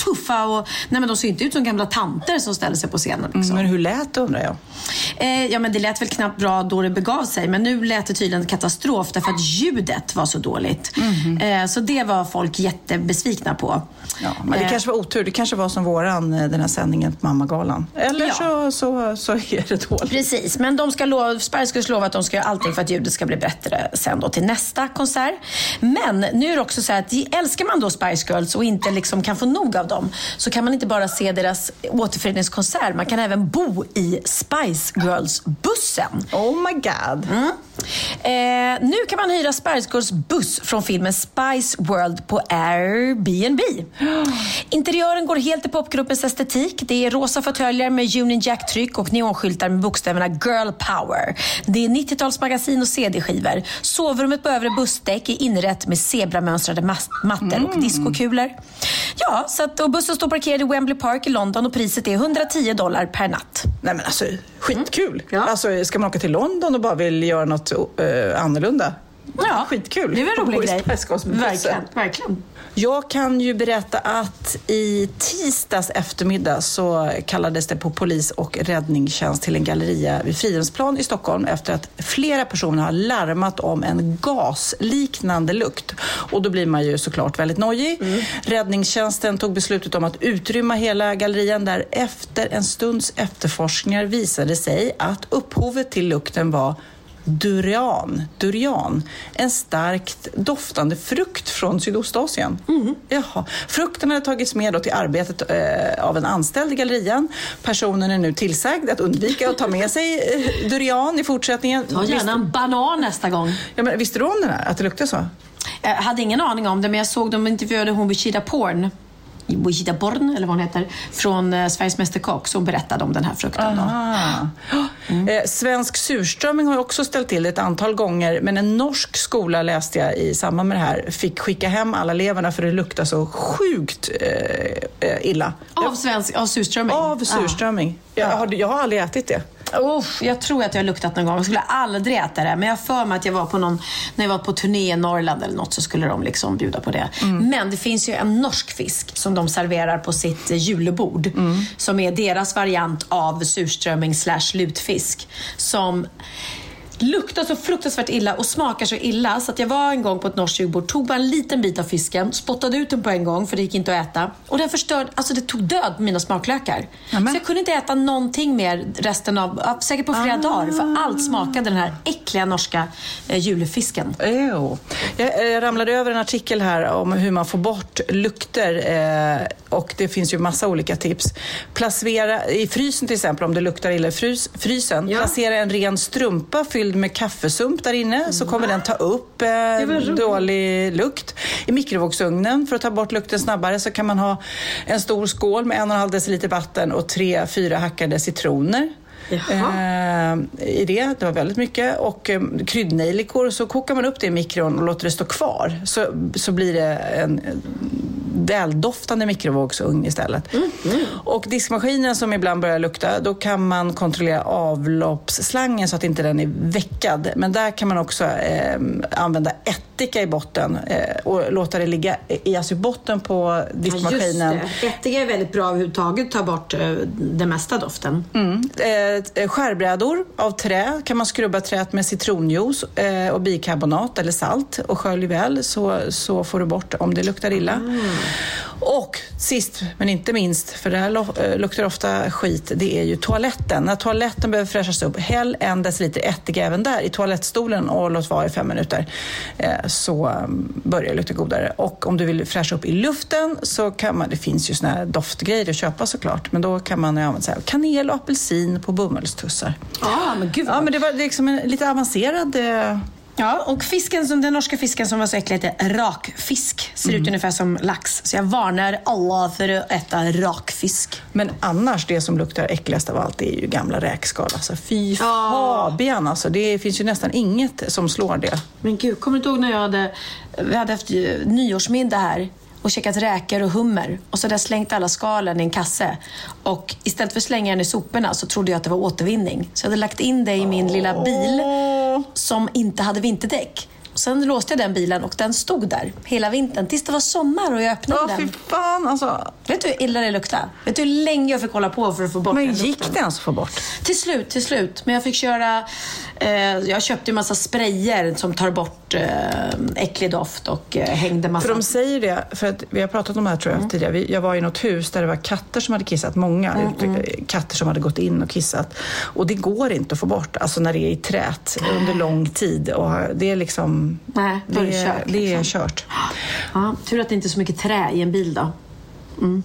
B: tuffa och... Nej men de ser inte ut som gamla tanter som ställer sig på scenen. Liksom.
A: Men hur lät det undrar jag?
B: Eh, ja, men det lät väl knappt bra då det begav sig, men nu lät det tydligen katastrof därför att ljudet var så dåligt. Eh, så det var folk jättebesvikna på.
A: Ja, men det
B: Eh,
A: kanske var otur. Det kanske var som våran, eh, den här sändningen på Mammagalan. Eller
B: Ja.
A: så, så, så är det dåligt.
B: Precis, men de ska lova, Spice Girls lovar att de ska göra allting för att ljudet ska bli bättre sen då till nästa konsert. Men nu är det också så här att älskar man då Spice Girls och inte liksom kan få nog av dem så kan man inte bara se deras återföreningskonsert, man kan även bo i Spice Girls-bussen.
A: Oh my god.
B: Mm. Eh, nu kan man hyra Spice Girls buss från filmen Spice World på Airbnb. <gasps> Interiören går helt i popgruppens estetik. Det är rosa fåtöljer med Union Jack-tryck och neonskyltar med bokstäverna Girl Power. Det är 90-talsmagasin och CD-skivor. Sovrummet på övre bussdäck är inrett med zebramönstrade mattor och diskokulor. Ja, så och bussen står parkerad i Wembley Park i London och priset är 110 dollar per natt.
A: Nej men alltså, skitkul. Alltså, ska man åka till London och bara vill göra något eh, annorlunda?
B: Ja,
A: Skitkul.
B: Det är väl en rolig grej. Verkligen, verkligen.
A: Jag kan ju berätta att i tisdags eftermiddag så kallades det på polis och räddningstjänst till en galleria vid Fridhemsplan i Stockholm efter att flera personer har larmat om en gasliknande lukt. Och då blir man ju såklart väldigt nojig. Räddningstjänsten tog beslutet om att utrymma hela gallerian där efter en stunds efterforskningar visade sig att upphovet till lukten var durian, durian, en starkt doftande frukt från Sydostasien. Jaha. Frukten hade tagits med då till arbetet eh, av en anställd i gallerian. Personen är nu tillsagd att undvika att ta med sig eh, durian i fortsättningen.
B: Ta gärna en banan nästa gång.
A: Ja, men visste du om den här, att det luktar så?
B: Jag hade ingen aning om det, men jag såg dem intervjuade hon Wichita Porn. Wichita Born, eller vad hon heter, från eh, Sveriges Mästerkock som berättade om den här frukten.
A: Aha. Eh, svensk surströmming har också ställt till det ett antal gånger, men en norsk skola läste jag i samband med det här fick skicka hem alla eleverna för det luktar så sjukt eh, eh, illa.
B: Av, svensk, av surströmming?
A: Av surströmming. Jag, har, jag har aldrig ätit det.
B: Oh, jag tror att jag har luktat någon gång. Jag skulle aldrig äta det. Men jag för mig att jag var på någon, när jag var på turné i Norrland eller något så skulle de liksom bjuda på det. Men det finns ju en norsk fisk som de serverar på sitt eh, julebord. Som är deras variant av surströmming slash lutfisk. Som luktar så fruktansvärt illa och smakar så illa så att jag var en gång på ett norskt julbord, tog bara en liten bit av fisken, spottade ut den på en gång för det gick inte att äta. Och den förstörde, alltså det tog död på mina smaklökar. Så jag kunde inte äta någonting mer resten av, ja, säkert på flera dagar, för allt smakade den här äckliga norska eh, julfisken.
A: Ew. Jag eh, ramlade över en artikel här om hur man får bort lukter eh, och det finns ju massa olika tips. Placera i frysen till exempel, om det luktar illa i frys, frysen, placera en ren strumpa fylld med kaffesump där inne så kommer den ta upp eh, dålig lukt. I mikrovågsugnen, för att ta bort lukten snabbare, så kan man ha en stor skål med en och en halv deciliter vatten och tre, fyra hackade citroner. Eh, I det, det var väldigt mycket. Och eh, kryddnejlikor, så kokar man upp det i mikron och låter det stå kvar. Så, så blir det en eh, väldoftande mikrovågsugn istället. Och diskmaskinen som ibland börjar lukta, då kan man kontrollera avloppsslangen så att inte den är veckad. Men där kan man också eh, använda ättika i botten eh, och låta det ligga i, alltså i botten på diskmaskinen.
B: Ja, just det. Ättika är väldigt bra överhuvudtaget, ta bort eh, den mesta doften.
A: Mm. Eh, skärbrädor av trä kan man skrubba träet med citronjuice eh, och bikarbonat eller salt och skölj väl så, så får du bort om det luktar illa. Mm. Och sist men inte minst, för det här eh, luktar ofta skit, det är ju toaletten. När toaletten behöver fräschas upp, häll en deciliter ättika även där i toalettstolen och låt vara i fem minuter. Eh, så um, börjar det lukta godare. Och om du vill fräscha upp i luften så kan man, det finns ju såna här doftgrejer att köpa såklart, men då kan man använda så här, kanel och apelsin på bomullstussar.
B: Ah, men gud
A: Ja, men det var liksom en lite avancerad eh,
B: Ja, och fisken som, den norska fisken som var så äcklig heter rakfisk. Ser
A: Mm.
B: ut ungefär som lax. Så jag varnar alla för att äta rakfisk.
A: Men annars, det som luktar äckligast av allt, är ju gamla räkskal. Alltså, fy fabian alltså. Det finns ju nästan inget som slår det.
B: Men gud, kommer du inte ihåg när jag hade, vi hade haft nyårsmiddag här och käkat räkor och hummer och så hade jag slängt alla skalen i en kasse. Och istället för att slänga den i soporna så trodde jag att det var återvinning. Så jag hade lagt in det i min lilla bil som inte hade vinterdäck. Och sen låste jag den bilen och den stod där hela vintern tills det var sommar och jag öppnade
A: Ja, fy
B: den.
A: fan alltså.
B: Vet du hur illa det luktade? Vet du hur länge jag fick hålla på för att få bort
A: Men
B: den
A: gick
B: lukten?
A: det ens att få bort?
B: Till slut, till slut. Men jag fick köra... Eh, jag köpte en massa sprayer som tar bort eh, äcklig doft och eh, hängde massa...
A: För de säger det, för att vi har pratat om det här tror jag tidigare. Vi- Jag var i något hus där det var katter som hade kissat, många ute- katter som hade gått in och kissat. Och det går inte att få bort, alltså när det är i trät under lång tid. Och det är liksom...
B: Nej, då är det kört,
A: Det är
B: liksom.
A: kört.
B: Ja, tur att det inte är så mycket trä i en bil då. Mm.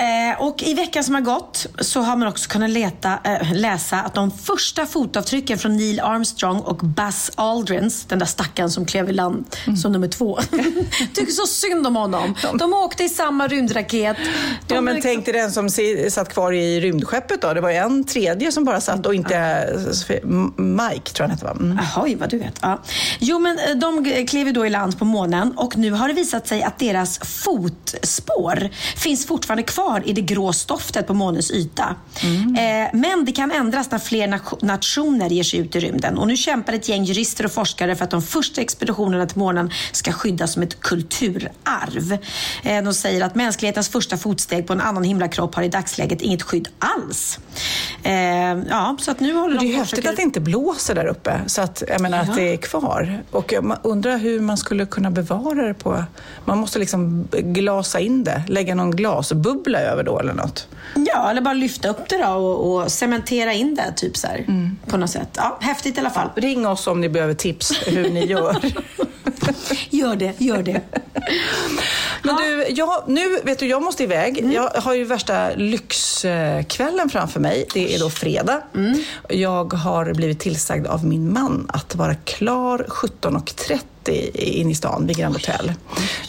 B: Eh, och I veckan som har gått så har man också kunnat leta, eh, läsa att de första fotavtrycken från Neil Armstrong och Buzz Aldrin, den där stackaren som klev i land som nummer två, <laughs> tycker så synd om honom. De åkte i samma rymdraket. De
A: Ja, men
B: liksom-
A: tänk dig den som satt kvar i rymdskeppet då. Det var en tredje som bara satt och inte... M- Mike tror jag han hette va? Mm.
B: Jaha, vad du vet. Ja. Jo, men eh, de klev då i land på månen och nu har det visat sig att deras fotspår finns fortfarande kvar kvar i det grå stoftet på månens yta. Eh, men det kan ändras när fler nation- nationer ger sig ut i rymden. Och nu kämpar ett gäng jurister och forskare för att de första expeditionerna till månen ska skyddas som ett kulturarv. Eh, de säger att mänsklighetens första fotsteg på en annan himlakropp har i dagsläget inget skydd alls. Eh, ja, så att nu håller
A: Det är
B: de på och
A: häftigt
B: försöker-
A: att det inte blåser där uppe, så att, jag menar, att det är kvar. Och jag undrar hur man skulle kunna bevara det på... Man måste liksom glasa in det, lägga någon glasbubbla över då eller något.
B: Ja, eller bara lyfta upp det då och, och cementera in det typ så här, på något sätt. Ja, häftigt i alla fall.
A: Ring oss om ni behöver tips hur ni gör. <laughs>
B: Gör det, gör det.
A: Men du, jag, nu vet du, jag måste iväg.
B: Mm.
A: Jag har ju värsta lyxkvällen framför mig. Det är då fredag.
B: Mm.
A: Jag har blivit tillsagd av min man att vara klar 17.30 in i stan vid Grand Hotel.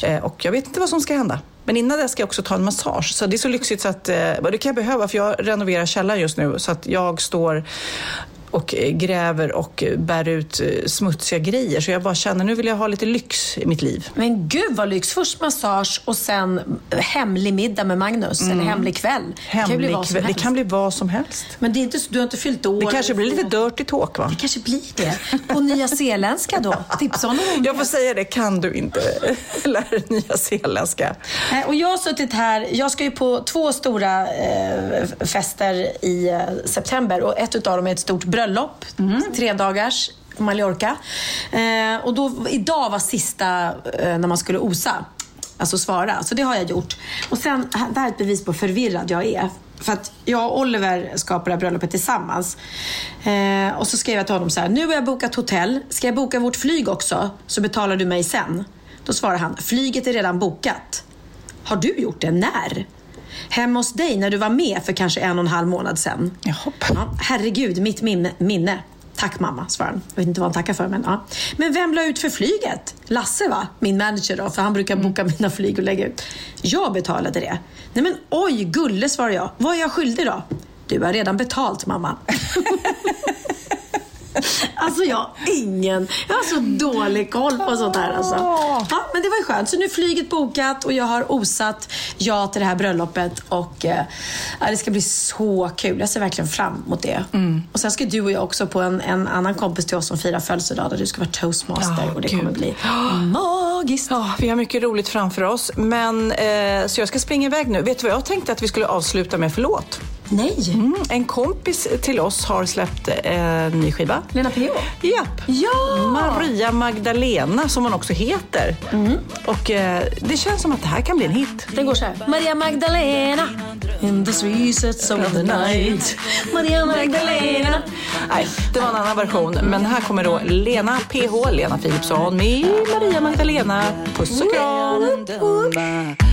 A: Eh, och jag vet inte vad som ska hända. Men innan det ska jag också ta en massage. Så det är så lyxigt så att eh, det kan jag behöva för jag renoverar källaren just nu. Så att jag står och eh, gräver och eh, bär ut eh, smutsiga grejer. Så jag bara känner nu vill jag ha lite lyx i mitt liv.
B: Men gud vad lyx. Först massage och sen hemlig middag med Magnus. Eller hemlig kväll. det kan
A: Hemlig
B: vad som
A: kväll. Det
B: helst.
A: kan bli vad som helst.
B: Men det är inte, du har inte fyllt år.
A: Det kanske blir lite dirty talk va?
B: Det kanske blir det. På nya zeeländska då. <laughs> Tipsa honom om
A: Jag får säga det, kan du inte <laughs> lära dig nya zeeländska?
B: Och jag har suttit här, jag ska ju på två stora eh, fester i september och ett utav dem är ett stort bröllop, tre dagars Mallorca. Eh, och då, idag var sista eh, när man skulle osa, alltså svara. Så det har jag gjort. Och sen, det här är ett bevis på hur förvirrad jag är. För att jag och Oliver ska på det här bröllopet tillsammans. Eh, och så skrev jag till honom så här, nu har jag bokat hotell. Ska jag boka vårt flyg också så betalar du mig sen? Då svarar han, flyget är redan bokat. Har du gjort det? När? Hemma hos dig när du var med för kanske en och en halv månad sedan.
A: Jaha.
B: Ja, herregud, mitt minne. minne. Tack mamma, svarade han. Jag vet inte vad han tackar för. Men, ja. men vem la ut för flyget? Lasse va? Min manager då, för han brukar boka mina flyg och lägga ut. Jag betalade det. Nej men oj, gulle, svarade jag. Vad är jag skyldig då? Du har redan betalt mamma. <laughs> <laughs> Alltså jag har ingen, jag har så dålig koll på sånt här alltså. Ja, men det var ju skönt. Så nu är flyget bokat och jag har osat ja till det här bröllopet och eh, det ska bli så kul. Jag ser verkligen fram emot det. Och sen ska du och jag också på en, en annan kompis till oss som firar födelsedag där du ska vara toastmaster
A: Ja,
B: och det
A: gud.
B: kommer bli <gasps> magiskt.
A: Ja, vi har mycket roligt framför oss. Men, eh, så jag ska springa iväg nu. Vet du vad jag tänkte att vi skulle avsluta med för låt?
B: Nej!
A: Mm, en kompis till oss har släppt eh, en ny skiva.
B: Lena P.O.
A: Japp.
B: Ja!
A: Maria Magdalena, som hon också heter. Och eh, det känns som att det här kan bli en hit.
B: Den går så här. Maria Magdalena in the recess of the night. Maria Magdalena.
A: Nej, det var en annan version. Men här kommer då Lena PH, Lena Philipsson med Maria Magdalena. Puss och kram!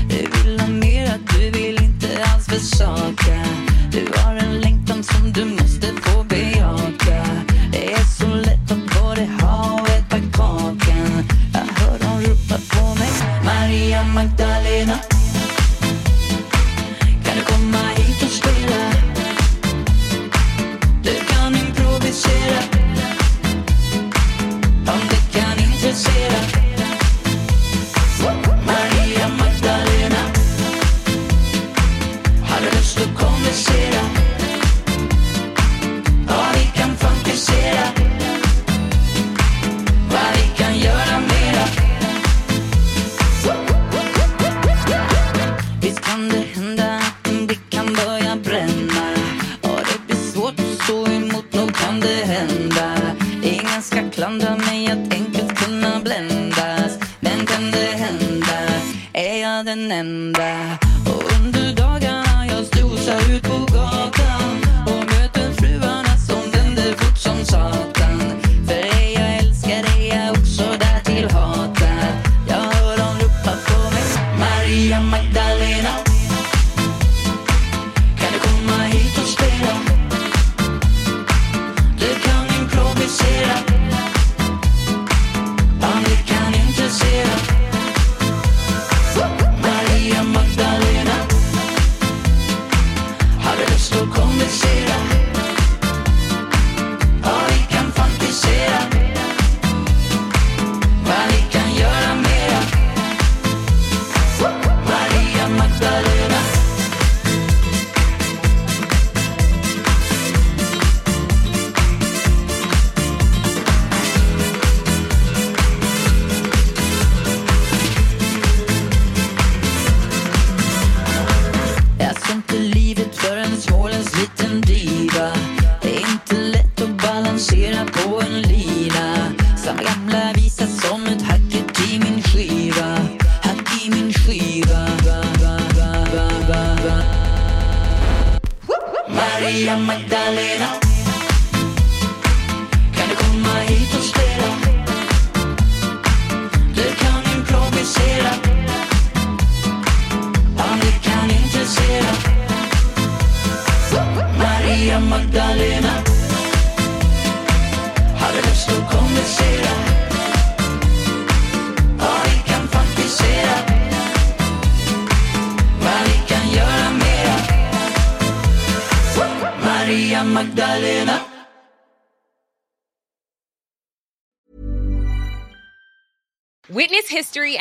K: Du vill ha mer, du vill inte alls försaka du har en längtan som du måste få bejaka. Det är så lätt att både ha och äta kakan Jag hör dem ropa på mig. Maria Magdalena är